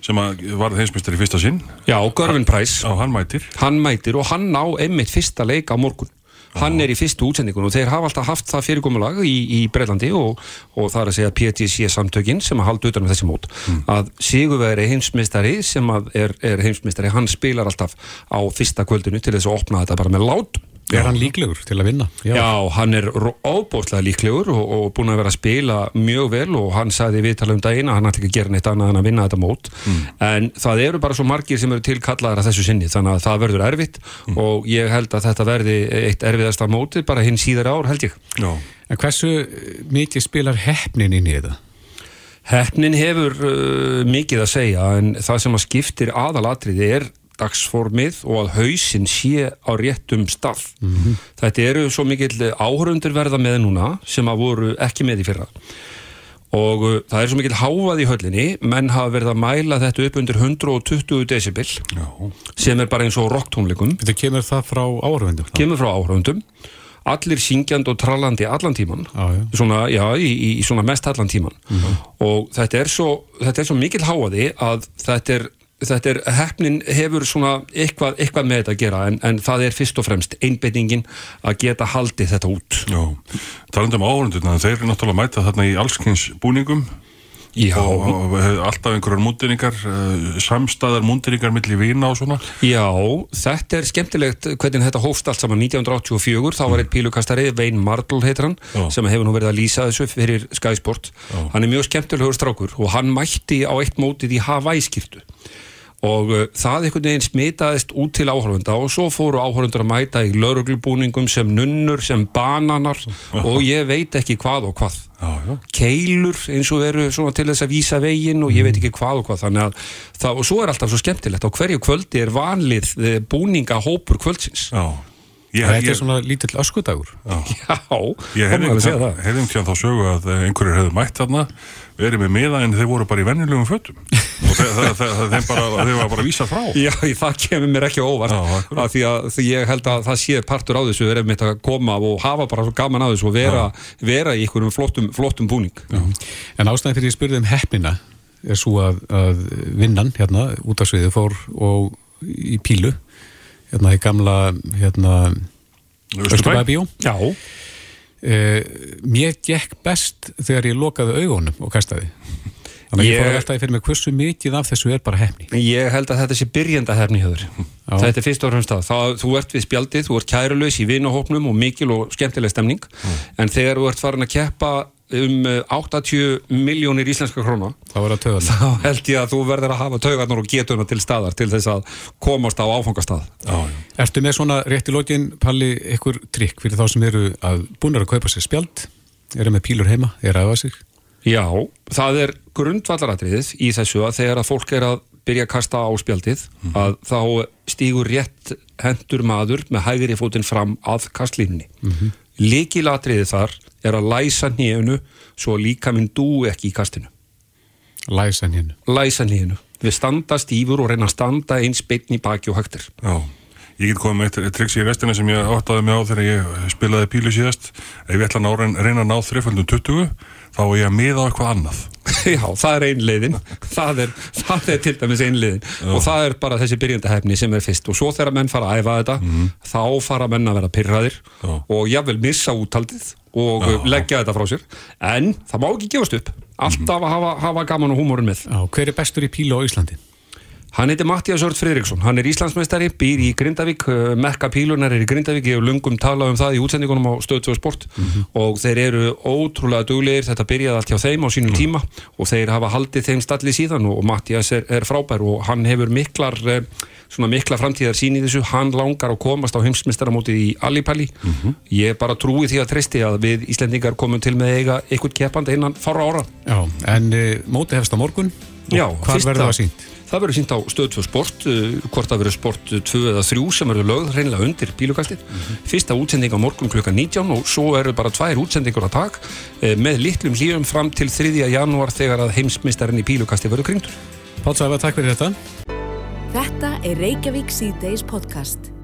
sem að varð heimsmeistari fyrsta sinn. Já, Görvin Price. Já, hann mætir. Hann mætir og hann ná einmitt fyrsta leik á morgun. Hann er í fyrstu útsendingun og þeir hafa alltaf haft það fyrirkomulag í, í Breitlandi og, og það er að segja PTC samtökin sem að halda utan um þessi mót að Sigurveri heimsmeistari sem er, er heimsmeistari, hann spilar alltaf á fyrsta kvöldinu til þess að opna þetta bara með lát Er hann líklegur til að vinna? Já, hann er óbóðslega líklegur og, og búin að vera að spila mjög vel og hann sagði viðtala um daginn að hann ætla ekki að gera neitt annað en að vinna þetta mót en það eru bara svo margir sem eru tilkallaðar að þessu sinni þannig að það verður erfitt og ég held að þetta verði eitt erfiðasta mótið bara hinn síðar ár held ég Já. En hversu mikið spilar heppnin inn í þetta? Heppnin hefur uh, mikið að segja en það sem að skiptir aðalatriði er dagsformið og að hausinn sé á réttum stað. Þetta eru svo mikill áhörundur verða með núna sem að voru ekki með í fyrra og uh, það er svo mikill háað í höllinni menn hafa verið að mæla þetta upp undir 120 decibel Já. sem er bara eins og rocktónleikum Þetta kemur það frá áhörfundum? kemur frá áhrifundum allir syngjand og trallandi allan tíman Já, já. svona, já, í, í, í svona mest allan tíman Mhm. og þetta er svo þetta er svo mikill háaði að þetta er þetta er, hefnin hefur svona eitthvað, eitthvað með þetta að gera en, en það er fyrst og fremst einbeitingin að geta haldið þetta út. Já, talandi um áhörundurna, þeir eru náttúrulega að mæta þarna í allskins búningum Já, og, alltaf einhverjar múndinningar, uh, samstæðar múndinningar milli vína og svona. Já, þetta er skemmtilegt hvernig þetta hófst allt saman. 1984, þá var eitt pílukastari Vein Mardl heitir hann, Já. sem hefur nú verið að lýsa þessu fyrir Sky Sport hann er mjög skemmtilegur strákur og hann mætti á eitt mótið í Hawaii-skiptu og uh, það einhvern veginn smitaðist út til áhörfunda og svo fóru áhörfundur að mæta í lauruglubúningum sem nunnur, sem bananar og ég veit ekki hvað og hvað. Já, já. keilur eins og eru svona til þess að vísa veginn og ég veit ekki hvað og hvað. Þannig að það, og svo er alltaf svo skemmtilegt. Á hverju kvöldi er vanlið eh, búningahópur kvöldsins? Já. Ég, Þetta ég, er svona lítill öskudagur. Já, ég það það. hefði um þá sögu að eh, einhverjir hefðu mætt þarna, verið með miða en þeir voru bara í venjulegum fötum. Og þeir, þeir, þeir, þeir, bara, þeir var bara að vísa frá. Já, það kemur mér ekki óvart Já, af því að því ég held að það sé partur á þessu er einmitt að koma og hafa bara svo gaman á þessu og vera, vera í einhverjum flottum, flottum búning. En ástæðan fyrir ég spurði um heppnina er svo að, að vinnan hérna út af sviði fór og í pílu hérna í gamla hérna Östurbæbíó Já, eh, Mér gekk best þegar ég lokaði augunum og kastaði Þannig að ég, Ég- fór að veltaði fyrir mig hversu mikið af þessu er bara hefni Ég held að þetta sé byrjanda hefni. Já. Þetta er fyrst og fremst það. Þú ert við spjaldið, þú ert kærulaus í vinahópnum og mikil og skemmtileg stemning. En þegar þú ert farin að keppa um eh, 80 miljónir íslenska króna, þá held ég að þú verður að hafa taugarnar og getuna til staðar til þess að komast á áfangastað. Já, já. Ertu með svona rétt í lokin, Palli, ykkur trikk fyrir þá sem eru að búin að kaupa sér spjald eru með pílur heima, eru að aða sig Já, það er grundvallaratriðið í þessu að þegar að fólk er að byrja að kasta á spjaldið að þá stígur rétt hendur maður með hægri fótinn fram að kastlínni. Mm Líkilatriðið þar er að læsa nýjunu svo líka minn dú ekki í kastinu. læsan hérna Læsa nýjunu. Við standa stífur og reyna að standa eins beinn í baki og hægtir. Já, ég get komið með eitt triks í restina sem ég áttaði mig á þegar ég spilaði pílu síðast. Ef ég ætla að ná, reyna að ná þriföldum 20, þá er ég að miða á eitthvað annað. Já, það er ein leiðin það er, það er til dæmis ein leiðin og það er bara þessi byrjandahefni sem er fyrst og svo þegar menn fara að æfa þetta þá fara menn að vera pyrraðir Já. og jáfnvel missa úthaldið og Já. leggja þetta frá sér en það má ekki gefast upp alltaf að hafa, hafa gaman og húmórin með Já, hver er bestur í pílu á Íslandi? Hann heitir Mattias Ört Friðriksson, hann er Íslandsmeistari, býr í Grindavík, uh, mekka pílunar er í Grindavík, ég hef lungum talað um það í útsendingunum á Stöð 2 Sport. Og þeir eru ótrúlega duglegir, þetta byrjaði allt hjá þeim á sínum tíma. Og þeir hafa haldið þeim stalli síðan og, Mattias er, er frábær. Og hann hefur miklar, uh, svona mikla framtíðar sín í þessu, hann langar að komast á heimsmeistaramótið í Allipalli, ég bara trúi því að treysti að við Íslendingar komum til með eiga eitthvað keppandi innan fára ára. Já, en uh, móti hefst á morgun. Og Já, fyrsta- verður það sínt? Það verður sínt á stöð 2 sport, uh, hvort það verður sport 2 eða 3 sem verður lögð reynilega undir bílukastið. Fyrsta útsending á morgun klukkan 19 og svo eru bara tvær útsendingur að tak uh, með litlum hlýjum fram til 3. janúar þegar að heimsmyndstarinn í bílukasti verður kringdur. Páll Sæfa, takk fyrir þetta Þetta er Reykjavík C-Days podcast.